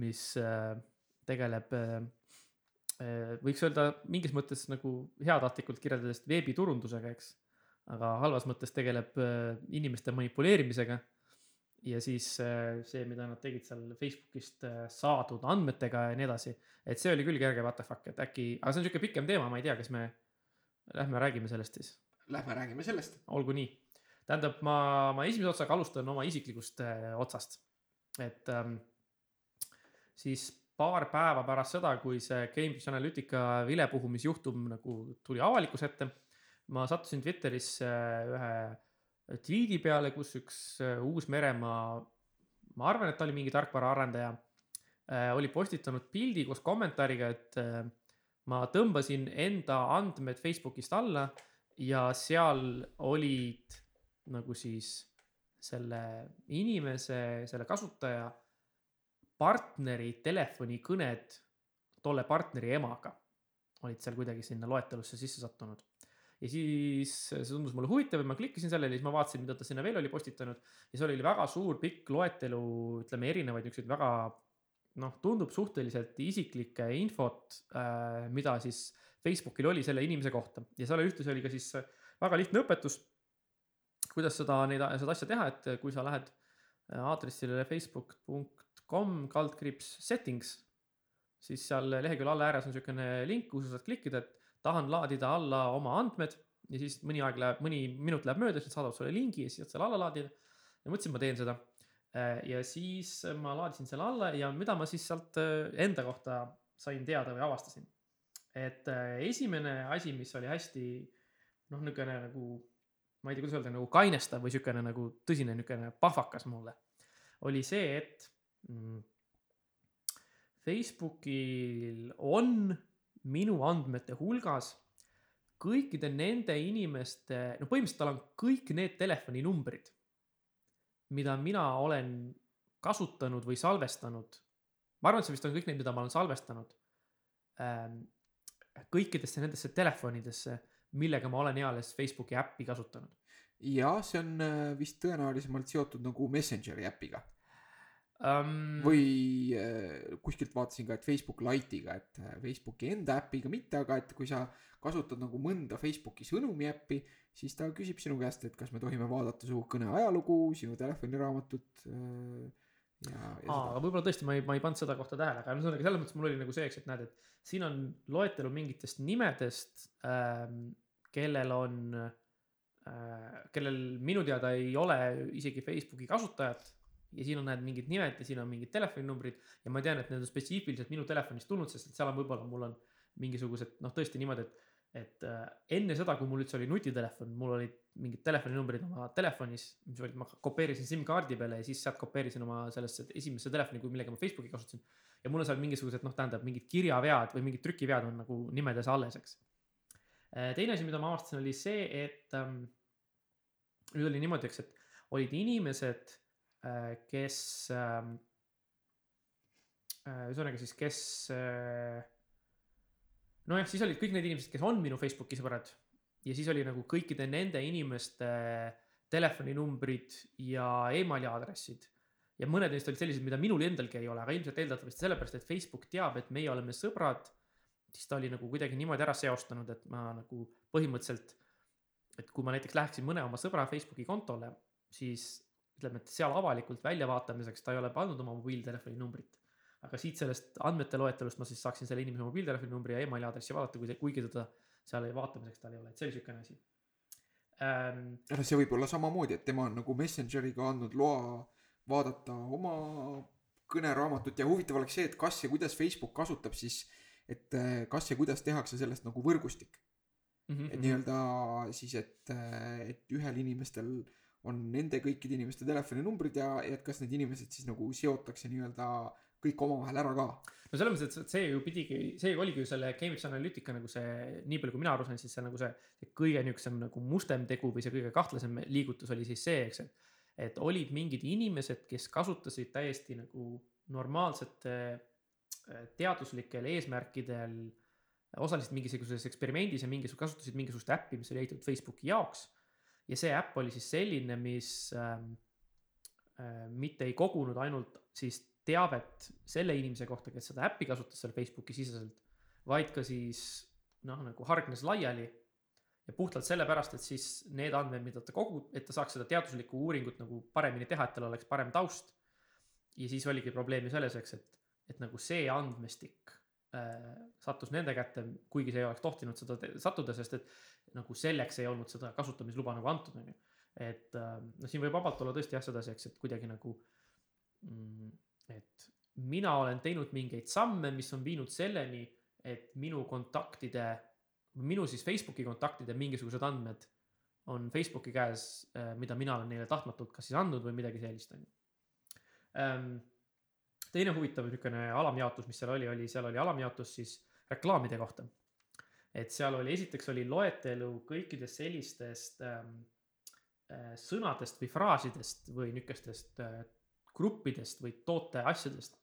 mis äh, tegeleb äh,, võiks öelda mingis mõttes nagu heatahtlikult kirjeldades veebiturundusega, eks. aga halvas mõttes tegeleb äh, inimeste manipuleerimisega ja siis äh, see, mida nad tegid seal Facebookist äh, saadud andmetega ja nii edasi. et see oli küll kerge what the fuck, et äkki, aga see on siuke pikem teema, ma ei tea, kas me lähme räägime sellest siis, Lähme räägime sellest. olgu nii. tähendab, ma, ma esimese otsaga alustan oma isiklikust äh, otsast. et ähm, siis paar päeva pärast seda, kui see Cambridge Analytica vilepuhumisjuhtum nagu tuli avalikkuse ette, ma sattusin Twitterisse ühe tweet'i peale, kus üks äh, Uus-Meremaa, ma arvan, et ta oli mingi tarkvaraarendaja, oli postitanud pildi koos kommentaariga, et äh, ma tõmbasin enda andmed Facebookist alla ja seal olid nagu siis selle inimese, selle kasutaja partneri telefonikõned tolle partneri emaga olid seal kuidagi sinna loetelusse sisse sattunud. ja siis see tundus mulle huvitav ja ma klikkisin sellele siis ma vaatasin, mida ta sinna veel oli postitanud. Ja seal oli väga suur pikk loetelu, ütleme erinevaid niisuguseid väga noh, tundub suhteliselt isiklikke infot äh,, mida siis Facebookil oli selle inimese kohta. Ja seal ühtlasi oli ka siis väga lihtne õpetus, kuidas seda, neid, seda asja teha, et kui sa lähed äh, aadressile facebook.com kaldkriips settings, siis seal lehekülje alla ääres on niisugune link, kuhu sa saad klikkida, et tahan laadida alla oma andmed ja siis mõni aeg läheb, mõni minut läheb mööda, siis nad saadavad sulle lingi ja siis saad selle alla laadida. ja mõtlesin, ma teen seda. ja siis ma laadisin selle alla ja mida ma siis sealt äh, enda kohta sain teada või avastasin. et äh, esimene asi, mis oli hästi noh, niisugune nagu ma ei tea, kuidas öelda, nagu kainestav või niisugune nagu tõsine niisugune pahvakas mulle, oli see, et mm, Facebookil on minu andmete hulgas kõikide nende inimeste, no põhimõtteliselt tal on kõik need telefoninumbrid, mida mina olen kasutanud või salvestanud. ma arvan, et see vist on kõik need, mida ma olen salvestanud ähm, kõikidesse nendesse telefonidesse, millega ma olen eales Facebooki äppi kasutanud. ja see on äh, vist tõenäolisemalt seotud nagu Messengeri äpiga Um, või äh, kuskilt vaatasin ka, et Facebook Lite'iga, et äh, Facebooki enda äpiga mitte, aga et kui sa kasutad nagu mõnda Facebooki sõnumi äppi, siis ta küsib sinu käest, et kas me tohime vaadata su kõne ajalugu, sinu telefoniraamatut äh, ja, ja aga võib-olla tõesti ma ei, ma ei pannud seda kohta tähele, aga ühesõnaga selles mõttes mul oli nagu see, eks, et näed, et siin on loetelu mingitest nimedest ähm,, kellel on äh,, kellel minu teada ei ole isegi Facebooki kasutajat. Ja siin on näed mingid nimed ja siin on mingid telefoninumbrid. Ja ma tean, et need on spetsiifiliselt minu telefonist tulnud, sest et seal on võib-olla mul on mingisugused noh, tõesti niimoodi, et et äh, enne seda, kui mul üldse oli nutitelefon, mul olid mingid telefoninumbrid oma telefonis, mis olid, ma kopeerisin SIM-kaardi peale ja siis sealt kopeerisin oma sellesse esimesse telefoni, kui millega ma Facebooki kasutasin. ja mul on seal mingisugused noh, tähendab mingid kirjavead või mingid trükivead on nagu nimedes alles, eks. teine asi, mida ma avastasin, oli see, et ähm, nüüd oli niimoodi, eks, et olid inimesed äh,, kes ähm, äh, ühesõnaga siis, kes äh, nojah, siis olid kõik need inimesed, kes on minu Facebooki sõbrad ja siis oli nagu kõikide nende inimeste telefoninumbrid ja emaili aadressid. ja mõned neist olid sellised, mida minul endalgi ei ole, aga ilmselt eeldatavasti sellepärast, et Facebook teab, et meie oleme sõbrad. siis ta oli nagu kuidagi niimoodi ära seostanud, et ma nagu põhimõtteliselt, et kui ma näiteks läheksin mõne oma sõbra Facebooki kontole, siis ütleme, et seal avalikult väljavaatamiseks ta ei ole pannud oma mobiiltelefoni numbrit aga siit sellest andmete loetelust ma siis saaksin selle inimese mobiiltelefoni numbri ja emaili aadressi vaadata, kui kuigi teda seal ei- vaatamiseks tal ei ole, et see oli siukene asi. ähm,. noh, see võib olla samamoodi, et tema on nagu Messengeriga andnud loa vaadata oma kõneraamatut ja huvitav oleks see, et kas ja kuidas Facebook kasutab siis, et eh, kas ja kuidas tehakse sellest nagu võrgustik. Mhm. et nii-öelda siis, et, et ühel inimestel on nende kõikide inimeste telefoninumbrid ja, ja et kas need inimesed siis nagu seotakse nii-öelda kõik omavahel ära ka. no selles mõttes, et see ju pidigi, see oligi ju selle Cambridge Analytica nagu see, nii palju kui mina aru sain, siis see nagu see, see kõige niisugusem nagu mustem tegu või see kõige kahtlasem liigutus oli siis see, eks, et et olid mingid inimesed, kes kasutasid täiesti nagu normaalsete äh, teaduslikel eesmärkidel, osalesid mingisuguses eksperimendis ja mingisugust, kasutasid mingisugust äppi, mis oli ehitatud Facebooki jaoks. ja see äpp oli siis selline, mis ähm, äh, mitte ei kogunud ainult siis teavet selle inimese kohta, kes seda äppi kasutas seal Facebooki siseselt, vaid ka siis noh, nagu hargnes laiali ja puhtalt sellepärast, et siis need andmed, mida ta kogub, et ta saaks seda teaduslikku uuringut nagu paremini teha, et tal oleks parem taust. ja siis oligi probleem ju selles, eks, et, et nagu see andmestik äh, sattus nende kätte, kuigi see ei oleks tohtinud seda sattuda, sest et nagu selleks ei olnud seda kasutamisluba nagu antud, on ju. et äh, no siin võib vabalt olla tõesti jah sedasi, eks, et kuidagi nagu mm,, et mina olen teinud mingeid samme, mis on viinud selleni, et minu kontaktide, minu siis Facebooki kontaktide mingisugused andmed on Facebooki käes, mida mina olen neile tahtmatult kas siis andnud või midagi sellist, on ju. teine huvitav niisugune alamjaotus, mis seal oli, oli, seal oli alamjaotus siis reklaamide kohta. et seal oli, esiteks oli loetelu kõikidest sellistest ähm, äh, sõnadest või fraasidest või niisugustest äh, gruppidest või toote asjadest,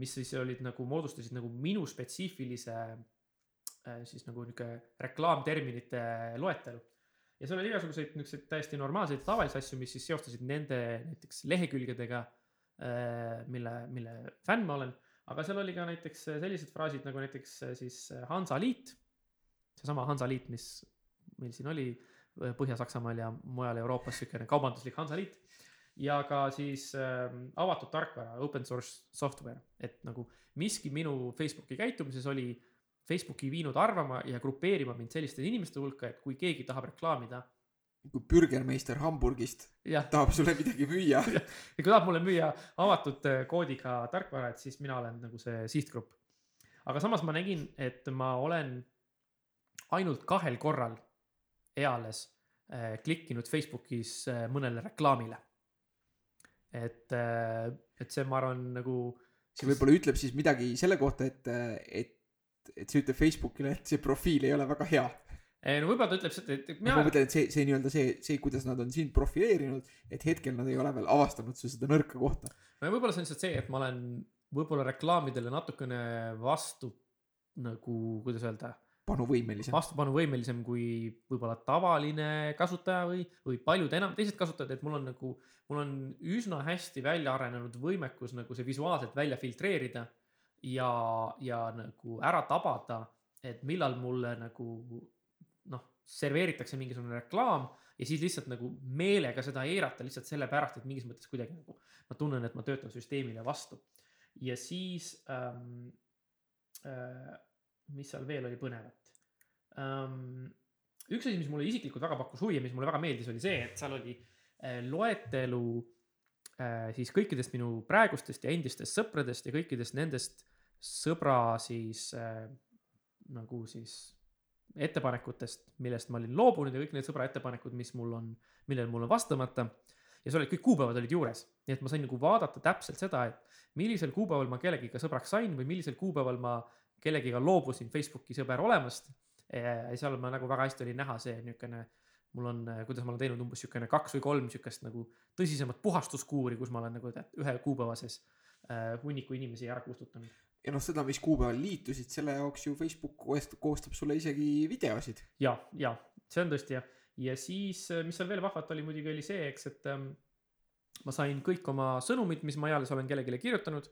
mis siis olid nagu, moodustasid nagu minu spetsiifilise äh, siis nagu niisugune reklaamterminite loetelu. ja seal oli igasuguseid niisuguseid täiesti normaalseid tavalisi asju, mis siis seostasid nende näiteks lehekülgedega, mille, mille fänn ma olen. aga seal oli ka näiteks sellised fraasid nagu näiteks äh, siis Hansaliit, seesama Hansaliit, mis meil siin oli äh, Põhja-Saksamaal ja mujal Euroopas niisugune kaubanduslik Hansaliit ja ka siis äh, avatud tarkvara, open source software, et nagu miski minu Facebooki käitumises oli Facebooki viinud arvama ja grupeerima mind selliste inimeste hulka, et kui keegi tahab reklaamida, kui Bürgermeister Hamburgist jah, tahab sulle midagi müüa, *laughs* ja kui tahab mulle müüa avatud äh, koodiga tarkvara, et siis mina olen nagu see sihtgrupp. aga samas ma nägin, et ma olen ainult kahel korral eales äh, klikkinud Facebookis äh, mõnele reklaamile. et, et see, ma arvan, nagu see võib-olla ütleb siis midagi selle kohta, et, et, et see ütleb Facebookile, et see profiil ei ole väga hea. No võib-olla ta ütleb seda, et ma mina, mõtlen, et see, see nii-öelda see, see, kuidas nad on sind profileerinud, et hetkel nad ei ole veel avastanud su seda nõrka kohta. no võib-olla see on lihtsalt see, et ma olen võib-olla reklaamidele natukene vastu nagu, kuidas öelda, panuvõimelisem. vastupanuvõimelisem kui võib-olla tavaline kasutaja või, või paljud enam teised kasutajad, et mul on nagu, mul on üsna hästi välja arenenud võimekus nagu see visuaalselt välja filtreerida ja, ja nagu ära tabada, et millal mulle nagu noh, serveeritakse mingisugune reklaam ja siis lihtsalt nagu meelega seda eirata lihtsalt sellepärast, et mingis mõttes kuidagi nagu ma tunnen, et ma töötan süsteemile vastu. ja siis ähm, äh, mis seal veel oli põnevat um,? üks asi, mis mulle isiklikult väga pakkus huvi ja mis mulle väga meeldis, oli see, et seal oli äh, loetelu äh, siis kõikidest minu praegustest ja endistest sõpradest ja kõikidest nendest sõbra siis äh, nagu siis ettepanekutest, millest ma olin loobunud ja kõik need sõbra ettepanekud, mis mul on, millel mul on vastamata. ja seal olid kõik kuupäevad olid juures, nii et ma sain nagu vaadata täpselt seda, et millisel kuupäeval ma kellegiga sõbraks sain või millisel kuupäeval ma kellegiga loobusin Facebooki sõber olemast. ja seal ma nagu väga hästi oli näha see niisugune, mul on, kuidas ma olen teinud umbes niisugune kaks või kolm niisugust nagu tõsisemat puhastuskuuri, kus ma olen nagu tead ühe kuupäeva sees äh, hunniku inimesi ära kustutanud. ja noh, seda, mis kuupäeval liitusid, selle jaoks ju Facebook koostab, sulle isegi videosid. ja, ja see on tõesti jah, ja siis, mis seal veel vahvat oli muidugi oli see, eks, et ähm, ma sain kõik oma sõnumid, mis ma eales olen kellelegi kirjutanud.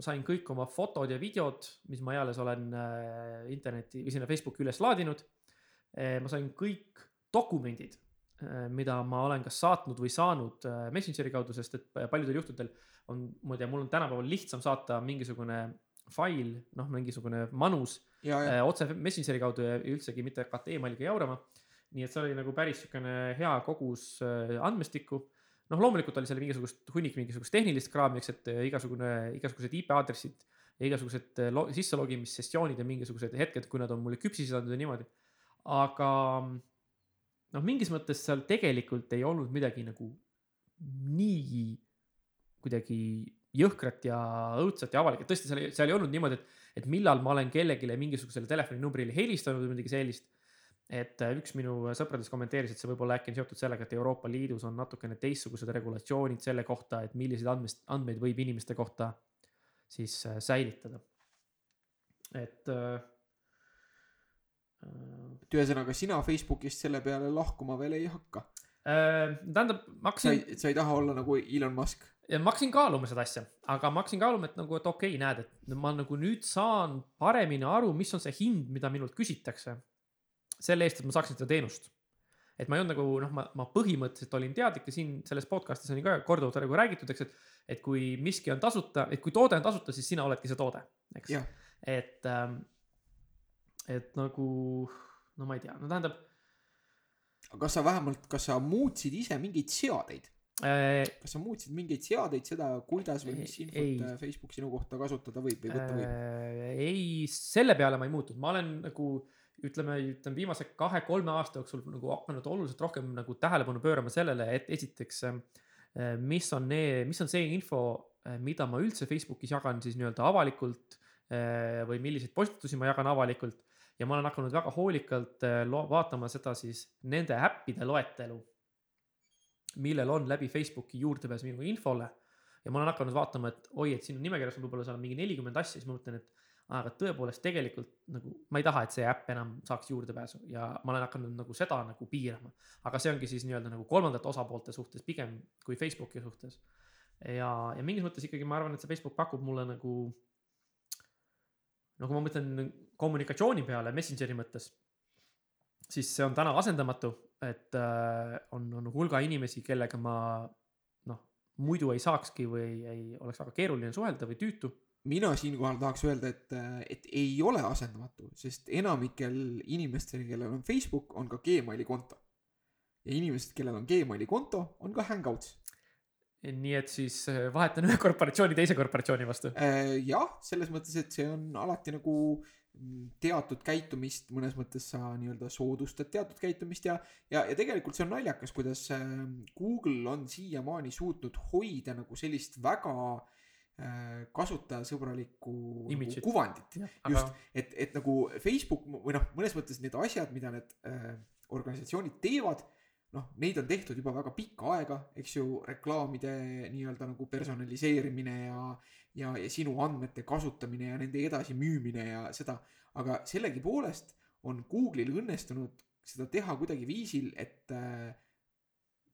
Ma sain kõik oma fotod ja videod, mis ma eales olen äh, interneti või sinna Facebooki üles laadinud äh,. ma sain kõik dokumendid äh,, mida ma olen kas saatnud või saanud Messengeri kaudu, sest et paljudel juhtudel on, tea, mul on tänapäeval lihtsam saata mingisugune fail, noh, mingisugune manus ja, ja otse Messengeri kaudu ja üldsegi mitte hakata emailiga jaurama. nii et see oli nagu päris siukene hea kogus andmestikku. Noh, loomulikult oli seal mingisugust hunnik mingisugust tehnilist kraami, eks, et äh, igasugune, igasugused IP aadressid ja igasugused äh, lo- sisselogimissessioonid ja mingisugused hetked, kui nad on mulle küpsisid andnud ja niimoodi. aga noh, mingis mõttes seal tegelikult ei olnud midagi nagu nii kuidagi jõhkrat ja õudset ja avalikku, tõesti, seal seal ei olnud niimoodi, et, et millal ma olen kellelegi mingisugusele telefoninumbrile helistanud või midagi sellist. Et äh, üks minu sõpradest kommenteeris, et see võib olla äkki on seotud sellega, et Euroopa Liidus on natukene teistsugused regulatsioonid selle kohta, et milliseid andmest, andmeid võib inimeste kohta siis äh, säilitada. et äh, äh, et ühesõnaga sina Facebookist selle peale lahkuma veel ei hakka äh, tähendab, ma hakkasin sa ei taha olla nagu Elon Musk ja ma hakkasin kaaluma seda asja, aga ma hakkasin kaaluma, et nagu, et okei okay,, näed, et ma nagu nüüd saan paremini aru, mis on see hind, mida minult küsitakse. Selle eest, et ma saaksin seda teenust. et ma ei olnud nagu noh, ma, ma põhimõtteliselt olin teadlik ja siin selles podcast'is on ju ka korduvalt nagu räägitud, eks, et. et kui miski on tasuta, et kui toode on tasuta, siis sina oledki see toode, eks. Et ähm,, et nagu, no ma ei tea, no tähendab aga kas sa vähemalt kas sa muutsid ise mingeid seadeid äh, kas sa muutsid mingeid seadeid seda kuidas või mis infot Ei. äh, Facebook sinu kohta kasutada võib või võtta võib Äh, ei, selle peale ma ei muutnud, ma olen nagu ütleme, ütleme viimase kahe-kolme aasta jooksul nagu hakanud oluliselt rohkem nagu tähelepanu pöörama sellele, et esiteks, äh, mis on need, mis on see info, mida ma üldse Facebookis jagan siis nii-öelda avalikult äh, või milliseid postitusi ma jagan avalikult. ja ma olen hakanud väga hoolikalt äh, vaatama seda siis nende äppide loetelu, millel on läbi Facebooki juurdepääs minu infole ja ma olen hakanud vaatama, et oi, et siin on nimekirjas on võib-olla seal mingi nelikümmend asja, siis ma mõtlen, et aga tõepoolest tegelikult nagu ma ei taha, et see äpp enam saaks juurdepääsu ja ma olen hakanud nagu seda nagu piirama. aga see ongi siis nii-öelda nagu kolmandate osapoolte suhtes pigem kui Facebooki suhtes. ja, ja mingis mõttes ikkagi ma arvan, et see Facebook pakub mulle nagu. no kui ma mõtlen kommunikatsiooni peale Messengeri mõttes, siis see on täna asendamatu, et äh, on, on hulga inimesi, kellega ma noh, muidu ei saakski või ei oleks väga keeruline suhelda või tüütu mina siinkohal tahaks öelda, et, et ei ole asendamatu, sest enamikel inimestel, kellel on Facebook, on ka Gmaili konto. ja inimesed, kellel on Gmaili konto, on ka Hangouts. nii et siis äh, vahetan ühe korporatsiooni teise korporatsiooni vastu. Äh, jah, selles mõttes, et see on alati nagu mm, teatud käitumist, mõnes mõttes sa nii-öelda soodustad teatud käitumist ja, ja, ja tegelikult see on naljakas, kuidas äh, Google on siiamaani suutnud hoida nagu sellist väga äh, kasutajasõbralikku nagu kuvandit. aga just, et, et nagu Facebook või noh, mõnes mõttes need asjad, mida need äh, organisatsioonid teevad, noh, neid on tehtud juba väga pikka aega, eks ju, reklaamide nii-öelda nagu personaliseerimine ja, ja, ja sinu andmete kasutamine ja nende edasimüümine ja seda, aga sellegipoolest on Google'il õnnestunud seda teha kuidagi viisil, et äh,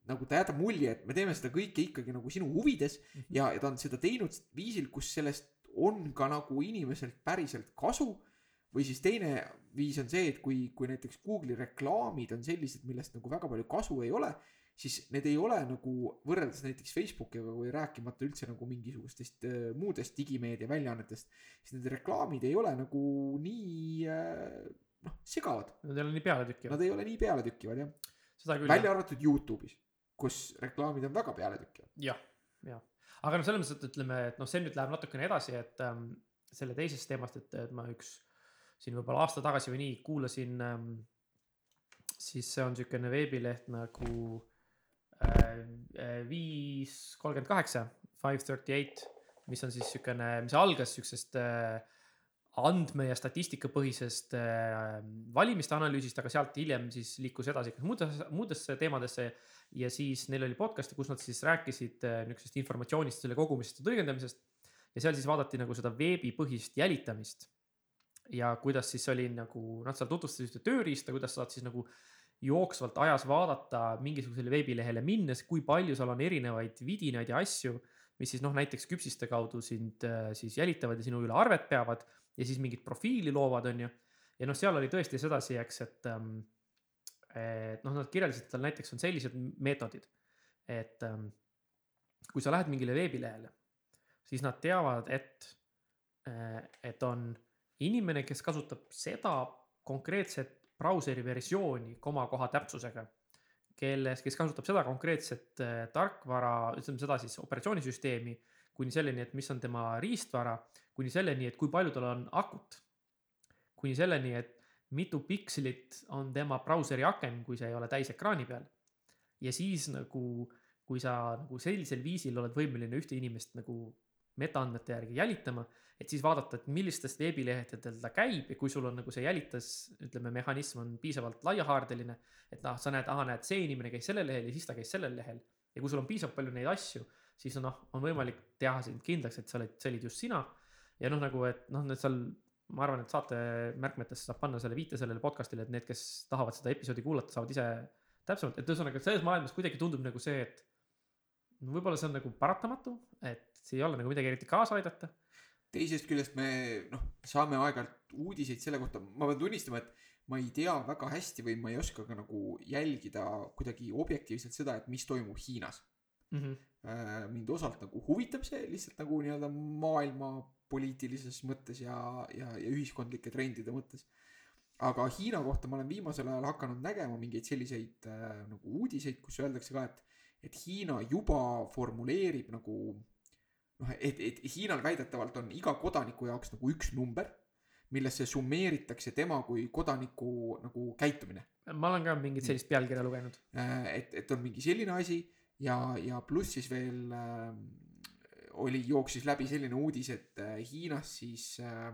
nagu ta jätab mulje, et me teeme seda kõike ikkagi nagu sinu huvides Mhm. ja, ja ta on seda teinud viisil, kus sellest on ka nagu inimeselt päriselt kasu. või siis teine viis on see, et kui, kui näiteks Google'i reklaamid on sellised, millest nagu väga palju kasu ei ole, siis need ei ole nagu võrreldes näiteks Facebookiga või rääkimata üldse nagu mingisugustest äh, muudest digimeedia väljaannetest, siis need reklaamid ei ole nagu nii äh, noh, segavad. nad ei ole nii pealetükkivad. Nad ei ole nii pealetükkivad jah, välja arvatud Youtube'is, kus reklaamid on väga pealetükkivad. jah, jah, aga noh, selles mõttes, et ütleme, et noh, see nüüd läheb natukene edasi, et ähm, selle teisest teemast, et, et ma üks siin võib-olla aasta tagasi või nii kuulasin ähm,. siis see on niisugune veebileht nagu äh, viis kolmkümmend kaheksa, five thirty eight, mis on siis niisugune, mis algas siuksest äh, andme ja statistikapõhisest äh, valimiste analüüsist, aga sealt hiljem siis liikus edasi ka muudesse, muudesse teemadesse ja siis neil oli podcast, kus nad siis rääkisid äh, niisugusest informatsioonist, selle kogumisest ja tõlgendamisest. ja seal siis vaadati nagu seda veebipõhist jälitamist. ja kuidas siis oli nagu, nad seal tutvustasid ühte tööriista, kuidas saad siis nagu jooksvalt ajas vaadata mingisugusele veebilehele minnes, kui palju seal on erinevaid vidinaid ja asju. mis siis noh, näiteks küpsiste kaudu sind äh, siis jälitavad ja sinu üle arvet peavad ja siis mingit profiili loovad, on ju. ja noh, seal oli tõesti sedasi, eks, et ähm, et noh, nad kirjeldasid, seal näiteks on sellised meetodid, et ähm, kui sa lähed mingile veebilehele, siis nad teavad, et äh,, et on inimene, kes kasutab seda konkreetset brauseri versiooni komakoha täpsusega. kelles, kes kasutab seda konkreetset äh, tarkvara, ütleme seda siis operatsioonisüsteemi kuni selleni, et mis on tema riistvara, kuni selleni, et kui palju tal on akut. kuni selleni, et mitu pikslit on tema brauseri aken, kui see ei ole täis ekraani peal. ja siis nagu, kui sa nagu sellisel viisil oled võimeline ühte inimest nagu metaandmete järgi jälitama, et siis vaadata, et millistest veebilehtedel ta käib ja kui sul on nagu see jälitas, ütleme, mehhanism on piisavalt laiahaardeline, et noh, sa näed, ahah, näed, see inimene käis sellel lehel ja siis ta käis sellel lehel. ja kui sul on piisavalt palju neid asju, siis noh, on võimalik teha sind kindlaks, et sa olid, see olid just sina. Ja noh, nagu, et noh, need seal, ma arvan, et saate märkmetesse saab panna selle viite sellele podcast'ile, et need, kes tahavad seda episoodi kuulata, saavad ise täpsemalt, et ühesõnaga selles maailmas kuidagi tundub nagu see, et no võib-olla see on nagu paratamatu, et see ei ole nagu midagi eriti kaasa aidata. teisest küljest me noh, saame aeg-ajalt uudiseid selle kohta, ma pean tunnistama, et ma ei tea väga hästi või ma ei oska ka nagu jälgida kuidagi objektiivselt seda, et mis toimub Hiinas mm. -hmm. mind osalt nagu huvitab see lihtsalt nagu nii-öelda maailma poliitilises mõttes ja, ja, ja ühiskondlike trendide mõttes. aga Hiina kohta ma olen viimasel ajal hakanud nägema mingeid selliseid äh, nagu uudiseid, kus öeldakse ka, et, et Hiina juba formuleerib nagu noh, et, et Hiinal väidetavalt on iga kodaniku jaoks nagu üks number, millesse summeeritakse tema kui kodaniku nagu käitumine. ma olen ka mingit sellist pealkirja lugenud. et, et on mingi selline asi ja, ja pluss siis veel äh, oli, jooksis läbi selline uudis, et äh, Hiinas siis äh,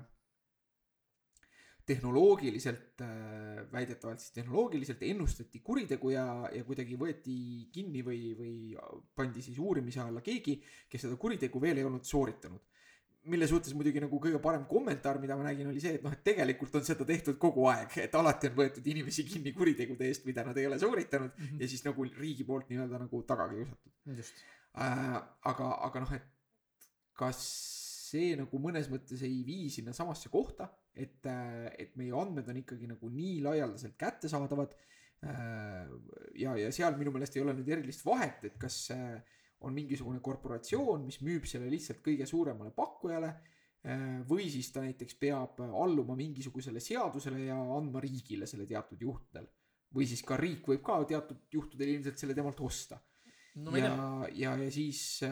tehnoloogiliselt äh,, väidetavalt siis tehnoloogiliselt ennustati kuritegu ja, ja kuidagi võeti kinni või, või pandi siis uurimise alla keegi, kes seda kuritegu veel ei olnud sooritanud. mille suhtes muidugi nagu kõige parem kommentaar, mida ma nägin, oli see, et noh, et tegelikult on seda tehtud kogu aeg, et alati on võetud inimesi kinni kuritegude eest, mida nad ei ole sooritanud mm -hmm. ja siis nagu riigi poolt nii-öelda nagu taga kiusatud. Äh, aga, aga noh, et kas see nagu mõnes mõttes ei vii sinna samasse kohta, et, et meie andmed on ikkagi nagu nii laialdaselt kättesaadavad. ja, ja seal minu meelest ei ole nüüd erilist vahet, et kas on mingisugune korporatsioon, mis müüb selle lihtsalt kõige suuremale pakkujale. või siis ta näiteks peab alluma mingisugusele seadusele ja andma riigile selle teatud juhtudel. või siis ka riik võib ka teatud juhtudel ilmselt selle temalt osta no, ja, ja, ja siis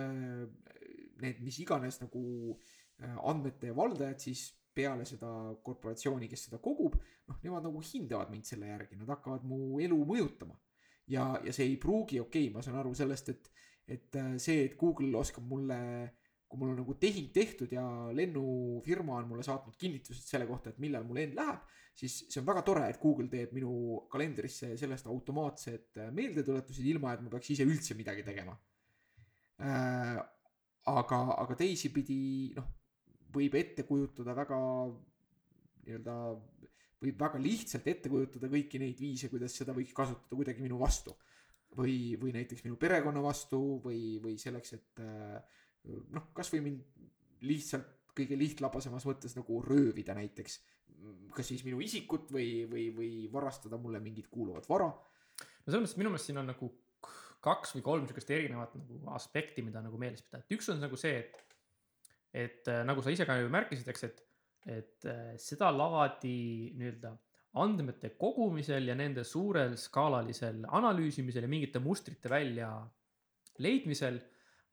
need mis iganes nagu äh, andmete valdajad siis peale seda korporatsiooni, kes seda kogub, noh, nemad nagu hindavad mind selle järgi, nad hakkavad mu elu mõjutama. ja, ja see ei pruugi, okei okay,, ma saan aru sellest, et, et äh, see, et Google oskab mulle, kui mul on nagu tehing tehtud ja lennufirma on mulle saatnud kinnitused selle kohta, et millal mu lend läheb, siis see on väga tore, et Google teeb minu kalendrisse sellest automaatsed äh, meeldetuletused, ilma et ma peaks ise üldse midagi tegema aga, aga teisipidi noh, võib ette kujutada väga nii-öelda, võib väga lihtsalt ette kujutada kõiki neid viise, kuidas seda võiks kasutada kuidagi minu vastu. või, või näiteks minu perekonna vastu või, või selleks, et noh, kasvõi mind lihtsalt kõige lihtlabasemas mõttes nagu röövida näiteks. kas siis minu isikut või, või, või varastada mulle mingit kuuluvat vara. no selles mõttes minu meelest siin on nagu kaks või kolm sihukest erinevat nagu aspekti, mida nagu meeles pidada, et üks on nagu see, et, et äh, nagu sa ise ka ju märkisid, eks, et, et äh, sedalaadi nii-öelda andmete kogumisel ja nende suurel skaalalisel analüüsimisel ja mingite mustrite välja leidmisel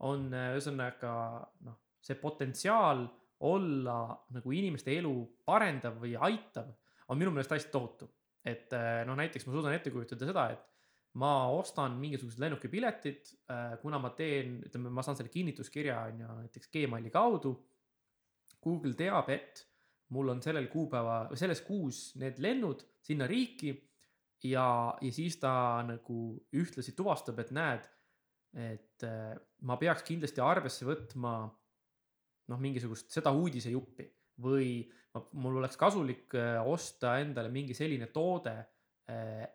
on äh, ühesõnaga noh, see potentsiaal olla nagu inimeste elu parendav või aitav on minu meelest hästi tohutu. et noh, näiteks ma suudan ette kujutada seda, et ma ostan mingisugused lennukipiletid, äh, kuna ma teen, ütleme, ma saan selle kinnituskirja on ju näiteks Gmaili kaudu. Google teab, et mul on sellel kuupäeva, selles kuus need lennud sinna riiki ja, ja siis ta nagu ühtlasi tuvastab, et näed, et äh, ma peaks kindlasti arvesse võtma noh, mingisugust seda uudisejuppi või ma, mul oleks kasulik äh, osta endale mingi selline toode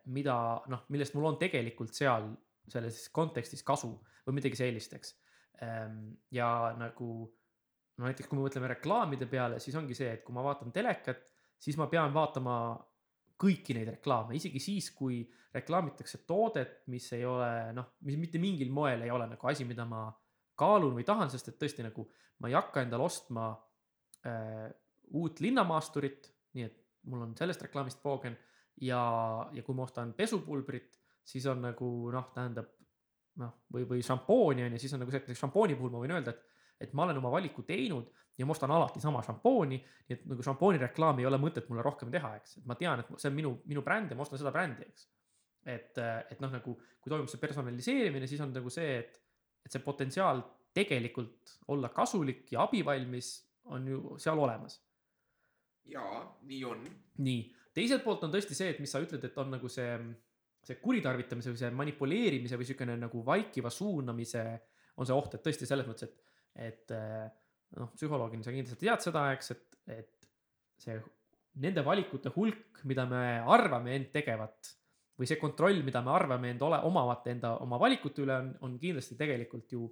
mida noh, millest mul on tegelikult seal selles kontekstis kasu või midagi sellist, eks. Ehm, ja nagu no näiteks, kui me mõtleme reklaamide peale, siis ongi see, et kui ma vaatan telekat, siis ma pean vaatama kõiki neid reklaame, isegi siis, kui reklaamitakse toodet, mis ei ole noh, mis mitte mingil moel ei ole nagu asi, mida ma kaalun või tahan, sest et tõesti nagu ma ei hakka endale ostma äh, uut linnamaasturit, nii et mul on sellest reklaamist poogen ja, ja kui ma ostan pesupulbrit, siis on nagu noh, tähendab noh, või, või šampooni on ju, siis on nagu see, et näiteks šampooni puhul ma võin öelda, et, et ma olen oma valiku teinud ja ma ostan alati sama šampooni. nii et nagu šampooni reklaami ei ole mõtet mulle rohkem teha, eks, et ma tean, et see on minu, minu bränd ja ma ostan seda brändi, eks. et, et noh, nagu kui toimub see personaliseerimine, siis on nagu see, et, et see potentsiaal tegelikult olla kasulik ja abivalmis on ju seal olemas jaa, nii on. nii, teiselt poolt on tõesti see, et mis sa ütled, et on nagu see, see kuritarvitamise või see manipuleerimise või siukene nagu vaikiva suunamise on see oht, et tõesti selles mõttes, et, et eh, noh, psühholoogina sa kindlasti tead seda, eks, et, et see nende valikute hulk, mida me arvame end tegevat või see kontroll, mida me arvame end ole, omavat enda oma valikute üle on, on kindlasti tegelikult ju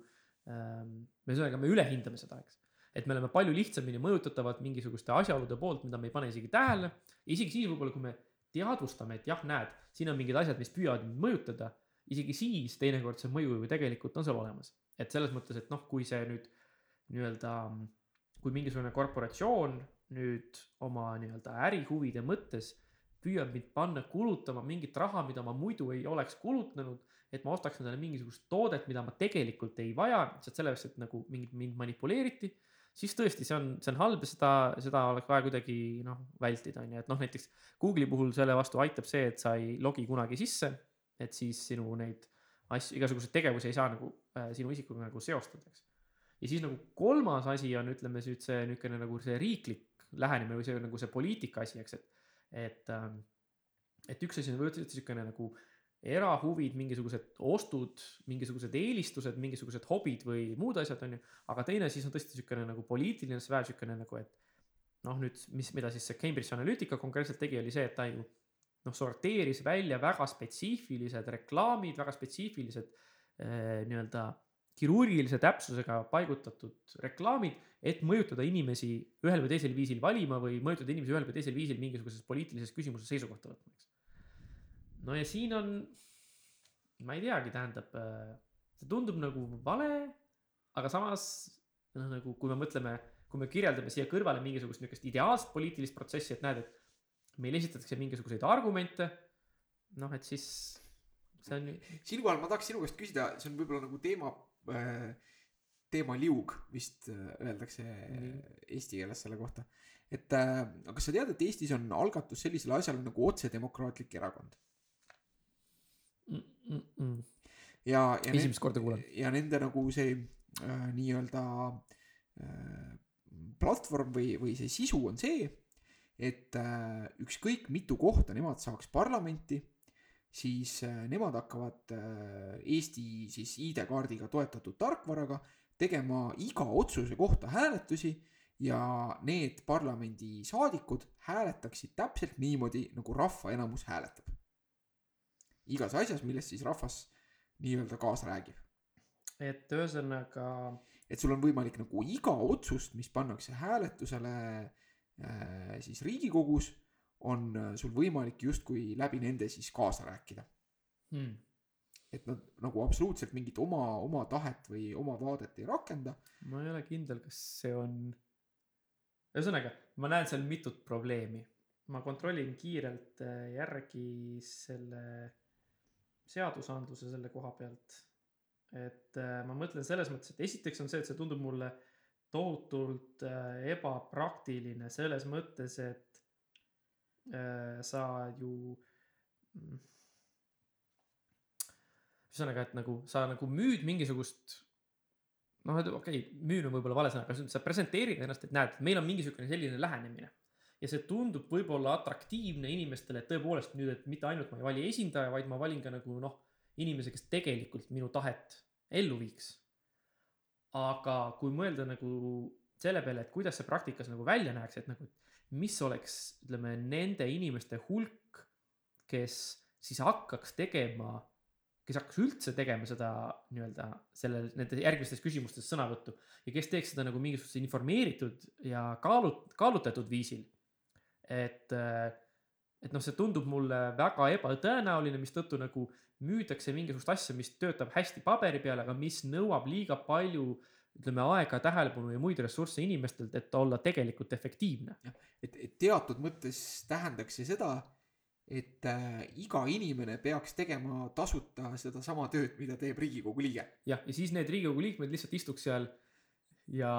ähm,. ühesõnaga, me ülehindame seda, eks et me oleme palju lihtsamini mõjutatavad mingisuguste asjaolude poolt, mida me ei pane isegi tähele. isegi siis võib-olla, kui me teadvustame, et jah, näed, siin on mingid asjad, mis püüavad mind mõjutada, isegi siis teinekord see mõju ju tegelikult on seal olemas. et selles mõttes, et noh, kui see nüüd nii-öelda, kui mingisugune korporatsioon nüüd oma nii-öelda ärihuvide mõttes püüab mind panna kulutama mingit raha, mida ma muidu ei oleks kulutanud, et ma ostaks endale mingisugust toodet, mida ma tegelikult ei vaja, lihtsalt sellepärast, et nagu mind, mind manipuleeriti siis tõesti, see on, see on halb ja seda, seda oleks vaja kuidagi noh, vältida, on ju, et noh, näiteks Google'i puhul selle vastu aitab see, et sa ei logi kunagi sisse, et siis sinu neid asju, igasuguseid tegevusi ei saa nagu äh, sinu isikuga nagu seostada, eks. ja siis nagu kolmas asi on, ütleme nüüd see niisugune nagu see riiklik lähenemine või see nagu see poliitika asi, eks, et, et ähm, et üks asi on võib-olla niisugune nagu erahuvid, mingisugused ostud, mingisugused eelistused, mingisugused hobid või muud asjad, on ju. aga teine siis on tõesti niisugune nagu poliitiline sfäär, niisugune nagu, et noh, nüüd mis, mida siis see Cambridge Analytica konkreetselt tegi, oli see, et ta ju noh, sorteeris välja väga spetsiifilised reklaamid, väga spetsiifilised eh, nii-öelda kirurgilise täpsusega paigutatud reklaamid, et mõjutada inimesi ühel või teisel viisil valima või mõjutada inimesi ühel või teisel viisil mingisuguses poliitilises küsimuses seisukohta võtma, eks no ja siin on, ma ei teagi, tähendab, see tundub nagu vale, aga samas noh, nagu kui me mõtleme, kui me kirjeldame siia kõrvale mingisugust niisugust ideaalset poliitilist protsessi, et näed, et meile esitatakse mingisuguseid argumente, noh, et siis see on siinkohal ma tahaks sinu käest küsida, see on võib-olla nagu teema äh,, teemaliug vist äh, öeldakse Nii. eesti keeles selle kohta. et äh, aga kas sa tead, et Eestis on algatus sellisele asjale nagu otsedemokraatlik erakond mm, mm, ja, ja esimest korda kuulen. ja nende nagu see äh, nii-öelda äh, platvorm või, või see sisu on see, et äh, ükskõik mitu kohta nemad saaks parlamenti, siis äh, nemad hakkavad äh, Eesti siis ID-kaardiga toetatud tarkvaraga tegema iga otsuse kohta hääletusi ja need parlamendisaadikud hääletaksid täpselt niimoodi, nagu rahva enamus hääletab. Igas asjas, millest siis rahvas nii-öelda kaasa räägib et ühesõnaga et sul on võimalik nagu iga otsust, mis pannakse hääletusele äh, siis Riigikogus, on äh, sul võimalik justkui läbi nende siis kaasa rääkida. hmm, et nad nagu absoluutselt mingit oma, oma tahet või oma vaadet ei rakenda. ma ei ole kindel, kas see on. ühesõnaga, ma näen seal mitut probleemi. ma kontrollin kiirelt äh, järgi selle seadusandluse selle koha pealt. et äh, ma mõtlen selles mõttes, et esiteks on see, et see tundub mulle tohutult äh, ebapraktiline selles mõttes, et äh, sa ju mm, ühesõnaga, et nagu sa nagu müüd mingisugust noh, okei okay,, müün on võib-olla vale sõna, aga sa presenteerid ennast, et näed, meil on mingisugune selline lähenemine. Ja see tundub võib-olla atraktiivne inimestele, et tõepoolest nüüd, et mitte ainult ma ei vali esindaja, vaid ma valin ka nagu noh, inimese, kes tegelikult minu tahet ellu viiks. aga kui mõelda nagu selle peale, et kuidas see praktikas nagu välja näeks, et nagu, mis oleks, ütleme nende inimeste hulk, kes siis hakkaks tegema kes hakkaks üldse tegema seda nii-öelda sellel, nende järgmistes küsimustes sõnavõttu ja kes teeks seda nagu mingisuguse informeeritud ja kaalut-, kaalutletud viisil. et, et noh, see tundub mulle väga ebatõenäoline, mistõttu nagu müüdakse mingisugust asja, mis töötab hästi paberi peal, aga mis nõuab liiga palju ütleme aega, tähelepanu ja muid ressursse inimestelt, et olla tegelikult efektiivne. et, et teatud mõttes tähendaks see seda, et äh, iga inimene peaks tegema tasuta sedasama tööd, mida teeb Riigikogu liige. jah, ja siis need Riigikogu liikmed lihtsalt istuks seal ja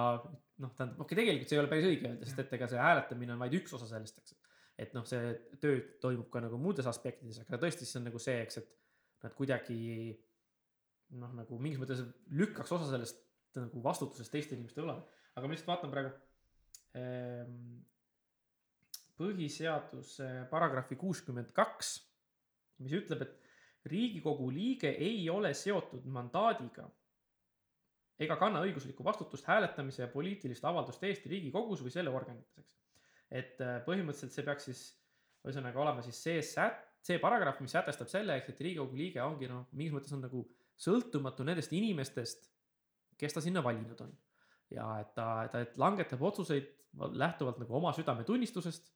noh, tähendab, okei, tegelikult see ei ole päris õige öelda, sest et ega see hääletamine on vaid üks osa sellest, eks. et noh, see töö toimub ka nagu muudes aspektides, aga tõesti, see on nagu see, eks, et nad kuidagi noh, nagu mingis mõttes lükkaks osa sellest nagu vastutusest teiste inimeste õlale. aga ma lihtsalt vaatan praegu ehm, põhiseaduse paragrahvi kuuskümmend kaks, mis ütleb, et riigikogu liige ei ole seotud mandaadiga ega kanna õiguslikku vastutust hääletamise ja poliitiliste avalduste eest Riigikogus või selle organites, eks. et äh, põhimõtteliselt see peaks siis ühesõnaga olema siis see sät-, see paragrahv, mis sätestab selle, eks, et Riigikogu liige ongi noh, mingis mõttes on nagu sõltumatu nendest inimestest, kes ta sinna valinud on. ja et ta, ta et langetab otsuseid lähtuvalt nagu oma südametunnistusest.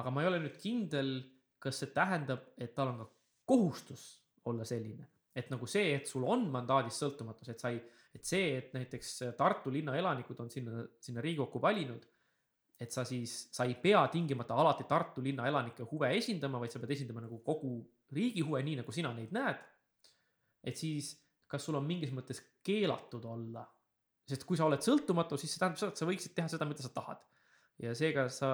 aga ma ei ole nüüd kindel, kas see tähendab, et tal on ka kohustus olla selline, et nagu see, et sul on mandaadist sõltumatus, et sa ei, et see, et näiteks Tartu linna elanikud on sinna, sinna Riigikokku valinud. et sa siis, sa ei pea tingimata alati Tartu linna elanike huve esindama, vaid sa pead esindama nagu kogu riigi huve, nii nagu sina neid näed. et siis, kas sul on mingis mõttes keelatud olla, sest kui sa oled sõltumatu, siis see tähendab seda, et sa võiksid teha seda, mida sa tahad. ja seega sa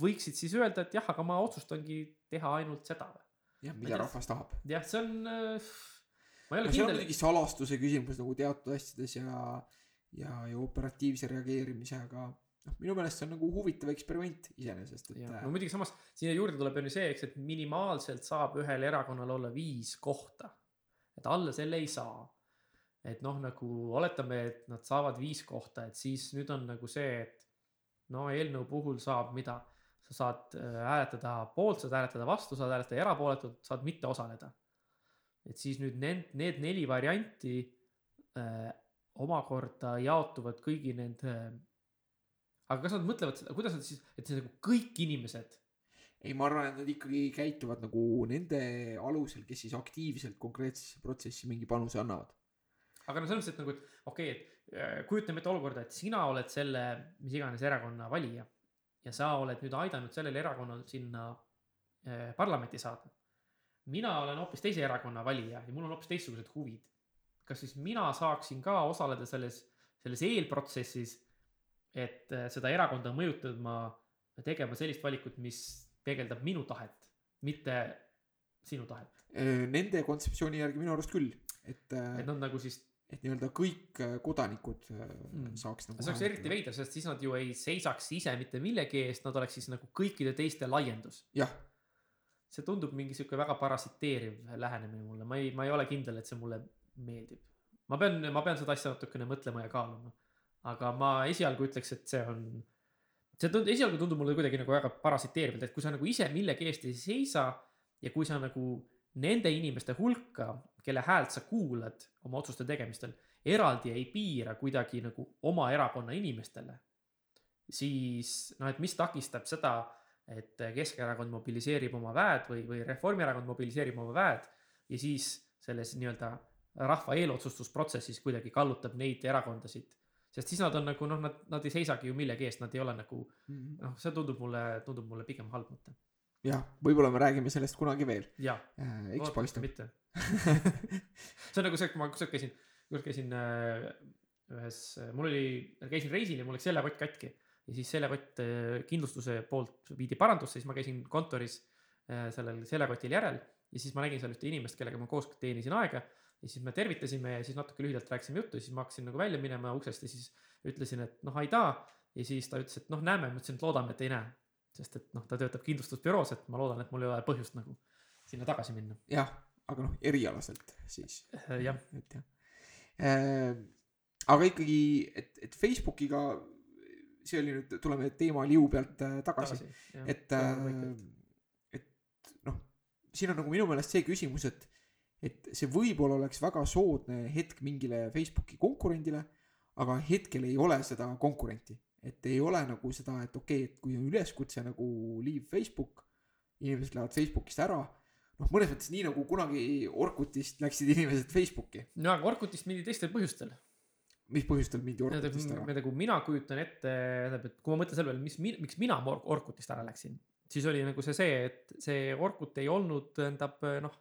võiksid siis öelda, et jah, aga ma otsustangi teha ainult seda. jah, mida rahvas tahab. jah, see on, ma ei ole no see on kindel, muidugi salastuse küsimus nagu teatud asjades ja, ja, ja operatiivse reageerimise, aga noh, minu meelest see on nagu huvitav eksperiment iseenesest, et äh, no muidugi samas siia juurde tuleb ju see, eks, et minimaalselt saab ühel erakonnal olla viis kohta. et alla selle ei saa. et noh, nagu oletame, et nad saavad viis kohta, et siis nüüd on nagu see, et no eelnõu puhul saab mida, sa saad äh, hääletada poolt, saad hääletada vastu, saad hääletada erapooletult, saad mitte osaleda. Et siis nüüd need, need neli varianti äh, omakorda jaotuvad kõigi nende aga kas nad mõtlevad seda, kuidas nad siis, et see nagu kõik inimesed ei, ma arvan, et nad ikkagi käituvad nagu nende alusel, kes siis aktiivselt konkreetsesse protsessi mingi panuse annavad. aga no selles mõttes, et nagu, et okei okay,, et äh, kujutame ette olukorda, et sina oled selle mis iganes erakonna valija ja sa oled nüüd aidanud sellel erakonnal sinna äh, parlamenti saada. Mina olen hoopis teise erakonna valija ja mul on hoopis teistsugused huvid. kas siis mina saaksin ka osaleda selles, selles eelprotsessis, et äh, seda erakonda mõjutama tegema sellist valikut, mis peegeldab minu tahet, mitte sinu tahet. Nende kontseptsiooni järgi minu arust küll, et, et nad nagu siis et nii-öelda kõik äh, kodanikud äh, Mm. saaks nagu. see oleks eriti veider, sest siis nad ju ei seisaks ise mitte millegi eest, nad oleks siis nagu kõikide teiste laiendus. jah, see tundub mingi sihuke väga parasiteeriv lähenemine mulle, ma ei, ma ei ole kindel, et see mulle meeldib. ma pean, ma pean seda asja natukene mõtlema ja kaaluma. aga ma esialgu ütleks, et see on, see tund-, esialgu tundub mulle kuidagi nagu väga parasiteerivalt, et kui sa nagu ise millegi eest ei seisa ja kui sa nagu nende inimeste hulka, kelle häält sa kuulad oma otsuste tegemistel, eraldi ei piira kuidagi nagu oma erakonna inimestele, siis noh, et mis takistab seda, et Keskerakond mobiliseerib oma väed või, või Reformierakond mobiliseerib oma väed ja siis selles nii-öelda rahva eelotsustusprotsessis kuidagi kallutab neid erakondasid. sest siis nad on nagu noh, nad, nad ei seisagi ju millegi eest, nad ei ole nagu noh, see tundub mulle, tundub mulle pigem halb mõte. jah, võib-olla me räägime sellest kunagi veel, jaa, eks paistab. mitte. *laughs* see on nagu see, kui ma kusagil käisin, kusagil käisin äh, ühes, mul oli, käisin reisil ja mul läks seljakott katki ja siis seljakott äh, kindlustuse poolt viidi parandusse, siis ma käisin kontoris äh, sellel seljakotil järel ja siis ma nägin seal ühte inimest, kellega ma koos teenisin aega ja siis me tervitasime ja siis natuke lühidalt rääkisime juttu ja siis ma hakkasin nagu välja minema uksest ja siis ütlesin, et noh, aitaa ja siis ta ütles, et noh, näeme, ma ütlesin, et loodame, et ei näe. sest et noh, ta töötab kindlustusbüroos, et ma loodan, et mul ei ole põhjust nagu sinna tagasi minna. jah, aga noh, erialaselt siis, jah, et jah äh,. aga ikkagi, et, et Facebookiga, see oli nüüd, tuleme teema liu pealt äh, tagasi, tagasi, et äh,, et noh, siin on nagu minu meelest see küsimus, et, et see võib-olla oleks väga soodne hetk mingile Facebooki konkurendile, aga hetkel ei ole seda konkurenti, et ei ole nagu seda, et okei okay,, et kui on üleskutse nagu leave Facebook, inimesed lähevad Facebookist ära, noh, mõnes mõttes nii nagu kunagi Orkutist läksid inimesed Facebooki, no aga Orkutist mindi teistel põhjustel. Mis põhjustel mindi Orkutist ära? nagu mina kujutan ette, tähendab, et kui ma mõtlen selle peale, mis, miks mina Or- Orkutist ära läksin, siis oli nagu see see, et see Orkut ei olnud, tähendab noh,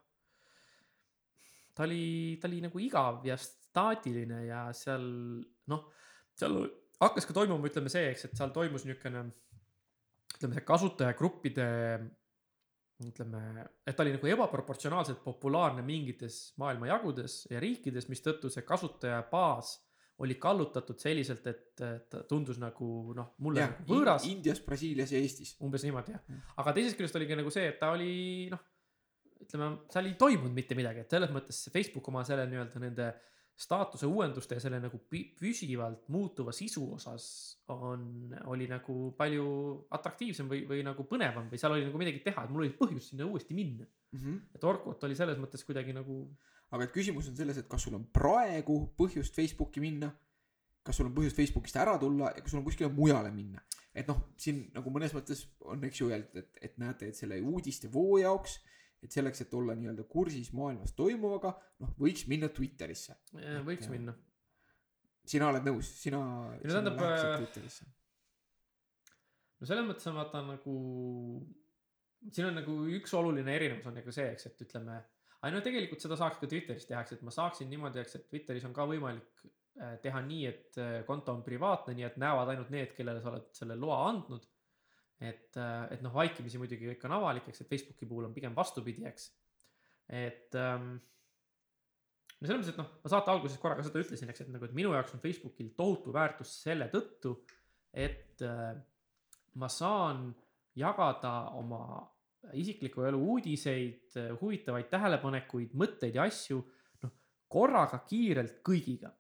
ta oli, ta oli nagu igav ja staatiline ja seal noh, seal hakkas ka toimuma, ütleme see, eks, et seal toimus niisugune ütleme, kasutajagruppide ütleme, et ta oli nagu ebaproportsionaalselt populaarne mingites maailmajagudes ja riikides, mistõttu see kasutajabaas oli kallutatud selliselt, et ta tundus nagu noh, mulle jah nagu, võõras Indias, Brasiilias ja Eestis. umbes niimoodi jah Mm.. aga teisest küljest oligi nagu see, et ta oli noh, ütleme, seal ei toimunud mitte midagi, et selles mõttes Facebook oma selle nii-öelda nende staatuse uuenduste ja selle nagu pü- püsivalt muutuva sisu osas on, oli nagu palju atraktiivsem või, või nagu põnevam või seal oli nagu midagi teha, et mul oli põhjust sinna uuesti minna. et Orkut oli selles mõttes kuidagi nagu aga et küsimus on selles, et kas sul on praegu põhjust Facebooki minna, kas sul on põhjust Facebookist ära tulla ja kas sul on kuskile mujale minna. et noh, siin nagu mõnes mõttes on, eks ju öeldud, et, et näete, et selle uudistevoo jaoks, et selleks, et olla nii-öelda kursis maailmas toimuvaga, noh, võiks minna Twitterisse. võiks minna. sina oled nõus, sina. no tähendab, äh, Twitterisse. no selles mõttes on vaata nagu, siin on nagu üks oluline erinevus on nagu see, eks, et ütleme, aga no tegelikult seda saaks ka Twitteris teha, eks, et ma saaksin niimoodi, eks, et Twitteris on ka võimalik äh, teha nii, et äh, konto on privaatne, nii et näevad ainult need, kellele sa oled selle loa andnud. et, et noh, vaikimisi muidugi kõik on avalik, eks, et Facebooki puhul on pigem vastupidi, eks. et ähm, no selles mõttes, et noh, ma saate alguses korra ka seda ütlesin, eks, et nagu, et minu jaoks on Facebookil tohutu väärtus selle tõttu, et äh, ma saan jagada oma isikliku elu uudiseid, huvitavaid tähelepanekuid, mõtteid ja asju, noh, korraga kiirelt kõigiga.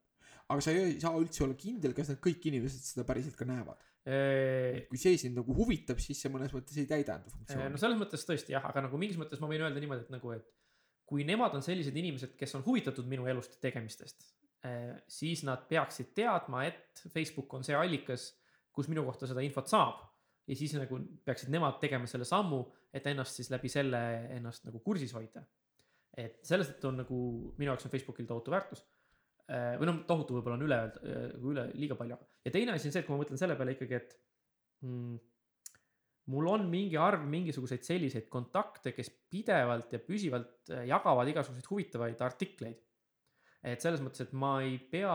aga sa ei saa üldse olla kindel, kas need kõik inimesed seda päriselt ka näevad. no kui see sind nagu huvitab, siis see mõnes mõttes ei täida enda funktsiooni. selles mõttes tõesti jah, aga nagu mingis mõttes ma võin öelda niimoodi, et nagu, et kui nemad on sellised inimesed, kes on huvitatud minu elust ja tegemistest, siis nad peaksid teadma, et Facebook on see allikas, kus minu kohta seda infot saab ja siis nagu peaksid nemad tegema selle sammu, et ennast siis läbi selle ennast nagu kursis hoida. et selles tõttu on nagu minu jaoks on Facebookil tohutu väärtus. või noh, tohutu võib-olla on üle öelda, üle liiga palju, ja teine asi on see, et kui ma mõtlen selle peale ikkagi, et mm, mul on mingi arv mingisuguseid selliseid kontakte, kes pidevalt ja püsivalt äh, jagavad igasuguseid huvitavaid artikleid. et selles mõttes, et ma ei pea,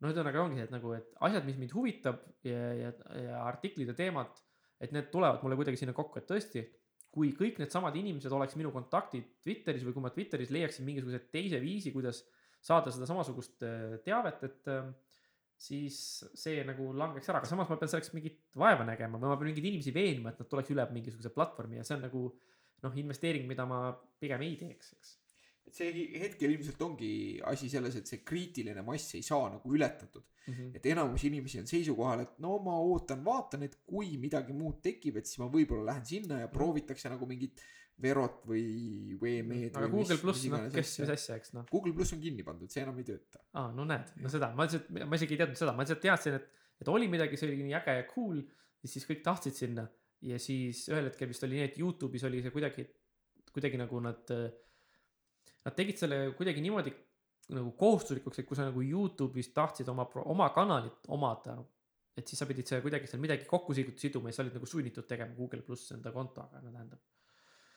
noh, ühesõnaga ongi see, et nagu, et asjad, mis mind huvitab ja, ja, ja artiklid ja teemad, et need tulevad mulle kuidagi sinna kokku, et tõesti, kui kõik needsamad inimesed oleks minu kontaktid Twitteris või kui ma Twitteris leiaksin mingisuguse teise viisi, kuidas saada seda samasugust äh, teavet, et äh, siis see nagu langeks ära, aga samas ma pean selleks mingit vaeva nägema või ma pean mingeid inimesi veenma, et nad tuleks üle mingisuguse platvormi ja see on nagu noh, investeering, mida ma pigem ei teeks, eks. Et see hetkel ilmselt ongi asi selles, et see kriitiline mass ei saa nagu ületatud. Mhm. et enamus inimesi on seisukohal, et no ma ootan, vaatan, et kui midagi muud tekib, et siis ma võib-olla lähen sinna ja proovitakse nagu mingit Verot või VME-d. aga Google pluss, noh, kes, mis asja, eks noh. Google pluss on kinni pandud, see enam ei tööta. aa, no näed, no seda, ma lihtsalt, ma isegi ei teadnud seda, ma lihtsalt teadsin, et, et oli midagi, see oli nii äge ja cool ja siis kõik tahtsid sinna ja siis ühel hetkel vist oli nii, et Youtube'is oli see kuidagi, kuidagi nagu nad, nad tegid selle kuidagi niimoodi nagu kohustuslikuks, et kui sa nagu Youtube'is tahtsid oma, oma kanalit omada, et siis sa pidid seal kuidagi seal midagi kokku siduma ja sa olid nagu sunnitud tegema Google pluss enda kontoga, no tähendab.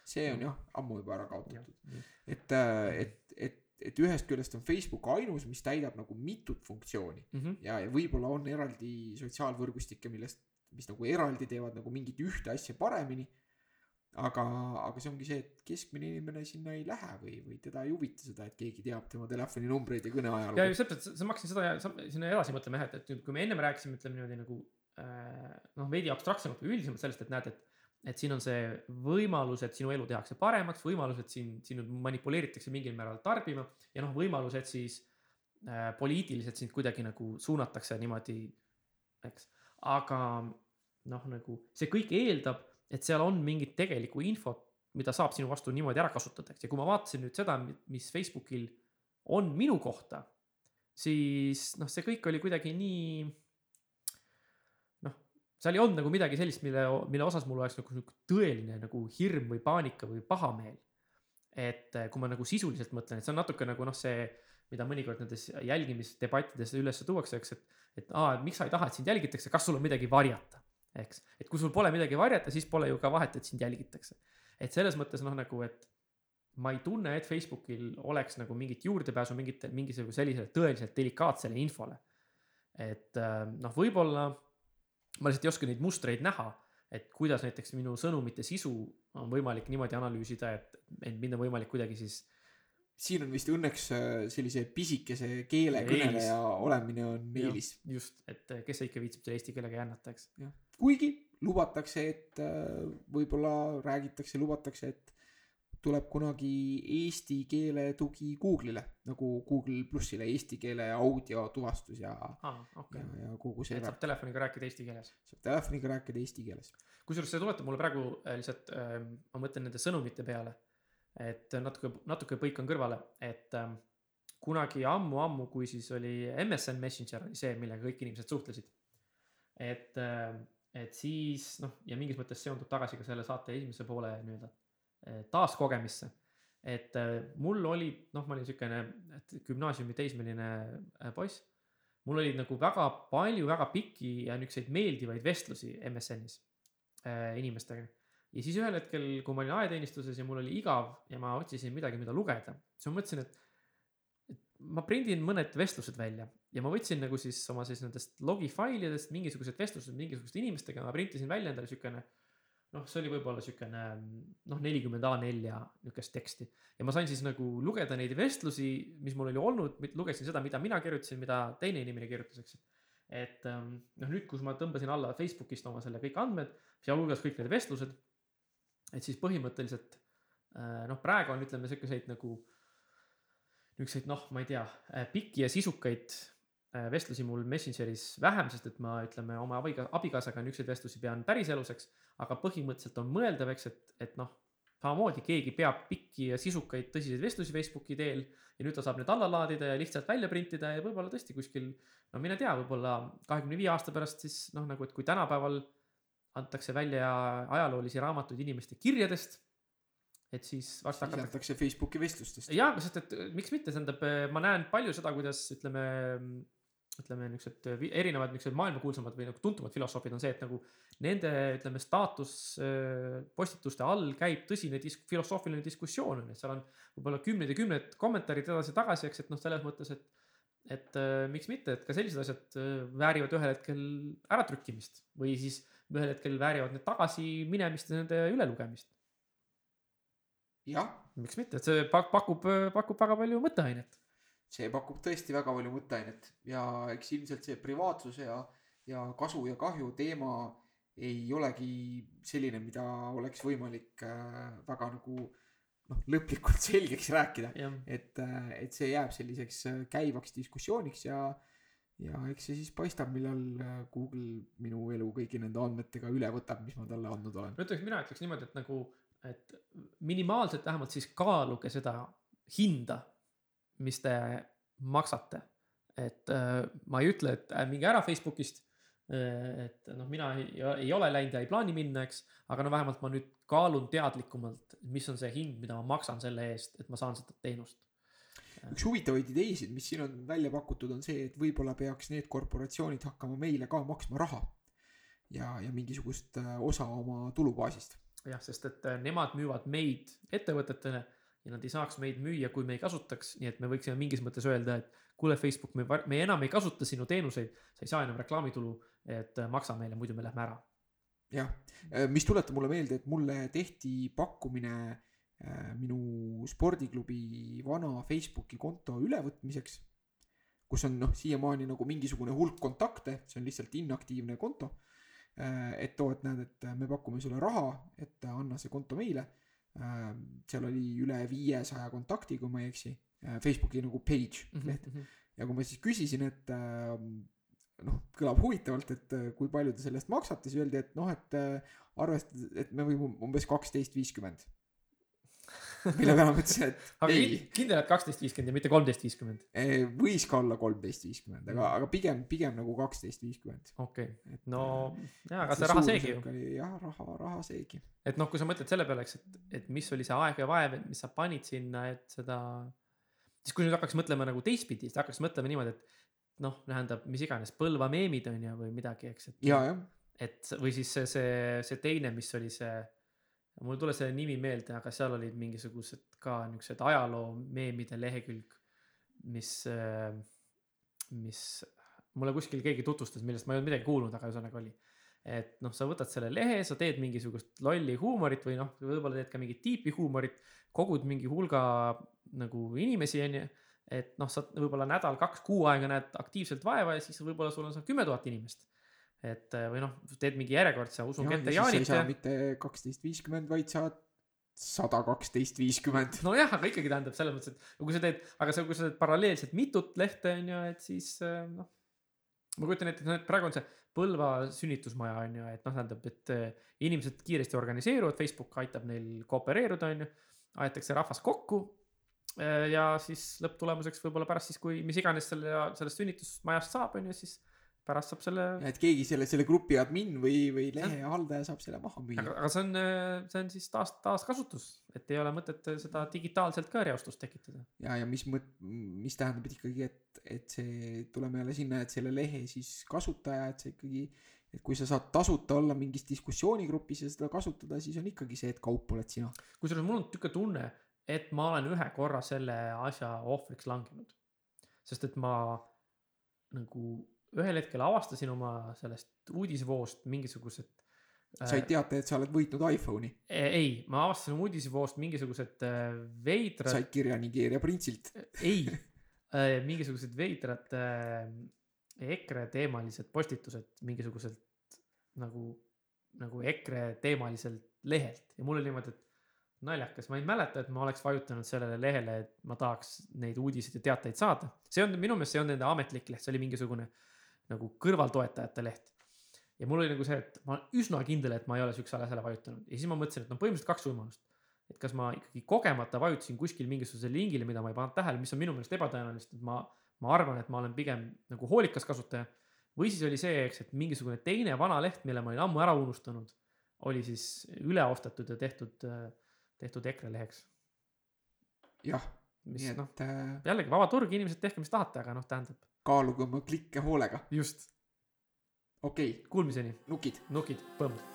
see on jah, ammu juba ära kaotatud. et, et, et, et ühest küljest on Facebook ainus, mis täidab nagu mitut funktsiooni Mhm. ja, ja võib-olla on eraldi sotsiaalvõrgustikke, millest, mis nagu eraldi teevad nagu mingit ühte asja paremini. aga, aga see ongi see, et keskmine inimene sinna ei lähe või, või teda ei huvita seda, et keegi teab tema telefoninumbreid ja ja kõneajalugu. just täpselt, ma hakkasin seda sinna edasi mõtlema jah, et, et nüüd, kui me ennem rääkisime, ütleme niimoodi nagu äh, noh, veidi abstraktsemalt või üldisemalt sellest, et näed, et, et siin on see võimalus, et sinu elu tehakse paremaks, võimalus, et siin, siin manipuleeritakse mingil määral tarbima ja noh, võimalus, et siis äh, poliitiliselt sind kuidagi nagu suunatakse niimoodi, eks. aga noh, nagu see kõik eeldab, et seal on mingit tegelikku infot, mida saab sinu vastu niimoodi ära kasutada, eks, ja kui ma vaatasin nüüd seda, mis Facebookil on minu kohta, siis noh, see kõik oli kuidagi nii noh, seal ei olnud nagu midagi sellist, mille, mille osas mul oleks nagu niisugune tõeline nagu hirm või paanika või pahameel. et eh, kui ma nagu sisuliselt mõtlen, et see on natuke nagu noh, see, mida mõnikord nendes jälgimisdebattides üles tuuakse, eks, et, et aa, miks sa ei taha, et sind jälgitakse, kas sul on midagi varjata eks, et kui sul pole midagi varjata, siis pole ju ka vahet, et sind jälgitakse. et selles mõttes noh, nagu, et ma ei tunne, et Facebookil oleks nagu mingit juurdepääsu mingitele, mingisugusele sellisele tõeliselt delikaatsele infole. et äh, noh, võib-olla ma lihtsalt ei oska neid mustreid näha, et kuidas näiteks minu sõnumite sisu on võimalik niimoodi analüüsida, et, et mind on võimalik kuidagi siis siin on vist õnneks äh, sellise pisikese keelekõneleja olemine on eelis. just, et äh, kes ikka viitsib selle eesti keelega jännata, eks. Kuigi lubatakse, et äh, võib-olla räägitakse, lubatakse, et tuleb kunagi eesti keele tugi Google'ile nagu Google plussile eesti keele audiotuvastus ja aa, okei ja, ja kogu see et saab telefoniga rääkida eesti keeles. saab telefoniga rääkida eesti keeles. kusjuures see tuletab mulle praegu äh, lihtsalt äh,, ma mõtlen nende sõnumite peale. et natuke, natuke põikan kõrvale, et äh, kunagi ammu-ammu, kui siis oli MSN Messenger oli see, millega kõik inimesed suhtlesid. et äh,, et siis noh, ja mingis mõttes seondub tagasi ka selle saate esimese poole nii-öelda äh, taaskogemisse. et äh, mul oli, noh, ma olin siukene gümnaasiumi teismeline äh, poiss mul oli nagu väga palju väga pikki ja niukseid meeldivaid vestlusi MSN-is inimestega. ja siis ühel hetkel, kui ma olin ajateenistuses ja mul oli igav ja ma otsisin midagi, mida lugeda, siis ma mõtlesin, et ma prindin mõned vestlused välja ja ma võtsin nagu siis oma siis nendest logifailidest mingisugused vestlused mingisuguste inimestega, ma printisin välja endale siukene noh, see oli võib-olla siukene noh, nelikümmend A4 niukest teksti ja ma sain siis nagu lugeda neid vestlusi, mis mul oli olnud, lugesin seda, mida mina kirjutasin, mida teine inimene kirjutas, eks. et ähm, noh, nüüd, kus ma tõmbasin alla Facebookist oma selle kõik andmed, sealhulgas kõik need vestlused. et siis põhimõtteliselt äh, noh, praegu on, ütleme siukeseid nagu niukseid noh, ma ei tea, äh, pikki ja sisukaid äh, vestlusi mul Messengeris vähem, sest et ma ütleme oma abiga, abikaasaga niisuguseid vestlusi pean päriseluseks, aga põhimõtteliselt on mõeldav, eks, et, et noh, samamoodi keegi peab pikki ja sisukaid tõsiseid vestlusi Facebooki teel ja nüüd ta saab need alla laadida ja lihtsalt välja printida ja võib-olla tõesti kuskil, no mine tea, võib-olla kahekümne viie aasta pärast siis noh, nagu, et kui tänapäeval antakse välja ajaloolisi raamatuid inimeste kirjadest, et siis varsti hakatakse Facebooki vestlustest. jaa, sest et miks mitte, tähendab, ma näen palju seda, kuidas ütleme, ütleme niisugused vi- erinevad niisugused maailmakuulsamad või nagu tuntumad filosoofid on see, et nagu nende, ütleme, staatuspostituste all käib tõsine disk-, filosoofiline diskussioon on ju, et seal on võib-olla kümneid ja kümneid kommentaarid edasi-tagasi, eks, et noh, selles mõttes, et et äh, miks mitte, et ka sellised asjad äh, väärivad ühel hetkel äratrükkimist või siis ühel hetkel väärivad need tagasi minemist ja nende ülelugemist. Jah, miks mitte, et see pak- pakub, pakub väga palju mõtteainet. see pakub tõesti väga palju mõtteainet ja eks ilmselt see privaatsuse ja, ja kasu ja kahju teema ei olegi selline, mida oleks võimalik äh, väga nagu noh, lõplikult *laughs* selgeks rääkida. et, äh, et see jääb selliseks äh, käivaks diskussiooniks ja, ja eks see siis paistab, millal Google minu elu kõigi nende andmetega üle võtab, mis ma talle andnud olen. no ütleks, mina ütleks niimoodi, et nagu, et minimaalselt vähemalt siis kaaluge seda hinda, mis te maksate. et äh, ma ei ütle, et äh, minge ära Facebookist äh,. et noh, mina ei, ei ole läinud ja ei plaani minna, eks, aga no vähemalt ma nüüd kaalun teadlikumalt, mis on see hind, mida ma maksan selle eest, et ma saan seda teenust. üks huvitavaid ideesid, mis siin on välja pakutud, on see, et võib-olla peaks need korporatsioonid hakkama meile ka maksma raha. ja, ja mingisugust osa oma tulubaasist. Jah, sest et äh, nemad müüvad meid ettevõtetele ja nad ei saaks meid müüa, kui me ei kasutaks, nii et me võiksime mingis mõttes öelda, et kuule, Facebook, me, me enam ei kasuta sinu teenuseid, sa ei saa enam reklaamitulu, et äh, maksa meile, muidu me lähme ära. jah, mis tuletab mulle meelde, et mulle tehti pakkumine äh, minu spordiklubi vana Facebooki konto ülevõtmiseks. kus on noh, siiamaani nagu mingisugune hulk kontakte, see on lihtsalt inaktiivne konto. Et oo, et näed, et me pakume sulle raha, et anna see konto meile. seal oli üle viiesaja kontakti, kui ma ei eksi. Facebooki nagu page leht ja kui ma siis küsisin, et äh, noh, kõlab huvitavalt, et äh, kui palju te selle eest maksate, siis öeldi, et noh, et äh, arvestades, et me võime umbes kaksteist viiskümmend. Mille peale ma ütlesin, et aga ei, kin- kindel, et kaksteist viiskümmend ja mitte kolmteist viiskümmend. võis ka olla kolmteist viiskümmend, aga, aga pigem, pigem nagu kaksteist viiskümmend. okei okay., et no äh, jaa, aga see raha seegi ju jah, raha, raha seegi. et noh, kui sa mõtled selle peale, eks, et, et mis oli see aeg ja vaev, et mis sa panid sinna, et seda. siis kui nüüd hakkaks mõtlema nagu teistpidi, siis hakkaks mõtlema niimoodi, et noh, tähendab, mis iganes Põlva meemid on ju või midagi, eks, et. et või siis see, see, see teine, mis oli see, mul ei tule selle nimi meelde, aga seal olid mingisugused ka niisugused ajaloo meemide lehekülg, mis, mis mulle kuskil keegi tutvustas, millest ma ei olnud midagi kuulnud, aga ühesõnaga oli. et noh, sa võtad selle lehe, sa teed mingisugust lolli huumorit või noh, võib-olla teed ka mingit tiipi huumorit, kogud mingi hulga nagu inimesi, onju et noh, sa võib-olla nädal-kaks kuu aega näed aktiivselt vaeva ja siis võib-olla sul on seal kümme tuhat inimest. Et äh, või noh, teed mingi järjekordse Usun ja, kette ja mitte kaksteist viiskümmend, vaid saad sada kaksteist viiskümmend. nojah, aga ikkagi tähendab selles mõttes, et kui sa teed, aga sa, kui sa teed paralleelselt mitut lehte on ju, et siis äh, noh. ma kujutan ette, et praegu on see Põlva sünnitusmaja on ju, et noh, tähendab, et äh, inimesed kiiresti organiseeruvad, Facebook aitab neil koopereeruda, on ju. aetakse rahvas kokku. ja siis lõpptulemuseks võib-olla pärast siis, kui mis iganes selle, sellest sünnitusmajast saab, on ju, siis pärast saab selle et keegi selle, selle grupi admin või, või lehe haldaja saab selle maha müüa aga, see on, see on siis taas, taaskasutus, et ei ole mõtet seda digitaalselt ka reostust tekitada. ja, ja mis mõt-, mis tähendab ikkagi, et, et see, tuleme jälle sinna, et selle lehe siis kasutaja, et see ikkagi, et kui sa saad tasuta olla mingis diskussioonigrupis ja seda kasutada, siis on ikkagi see, et kaup oled sina. kusjuures mul on niisugune tunne, et ma olen ühe korra selle asja ohvriks langenud. sest et ma nagu ühel hetkel avastasin oma sellest uudisevoost mingisugused. said teate, et sa oled võitnud iPhone'i, ei, ma avastasin oma uudisevoost mingisugused äh, veidrad, said kirja Nigeeria printsilt. ei, mingisugused veidrad äh, EKRE teemalised postitused mingisuguselt nagu, nagu EKRE teemaliselt lehelt ja mul oli niimoodi, et naljakas, ma ei mäleta, et ma oleks vajutanud sellele lehele, et ma tahaks neid uudiseid ja teateid saada. see on minu meelest, see olnud nende ametlik leht, see oli mingisugune nagu kõrvaltoetajate leht. ja mul oli nagu see, et ma olen üsna kindel, et ma ei ole siuksele asjale vajutanud ja siis ma mõtlesin, et no põhimõtteliselt kaks võimalust. et kas ma ikkagi kogemata vajutasin kuskil mingisugusele lingile, mida ma ei pannud tähele, mis on minu meelest ebatõenäoliselt, et ma, ma arvan, et ma olen pigem nagu hoolikas kasutaja. või siis oli see, eks, et mingisugune teine vana leht, mille ma olin ammu ära unustanud, oli siis üle ostetud ja tehtud, tehtud EKRE leheks. jah, mis noh, äh, jällegi vaba turg, inimesed tehke, mis tahate, aga noh, tähendab kaaluge oma klikke hoolega. just okei okay,, kuulmiseni, nukid. nukid, põmm.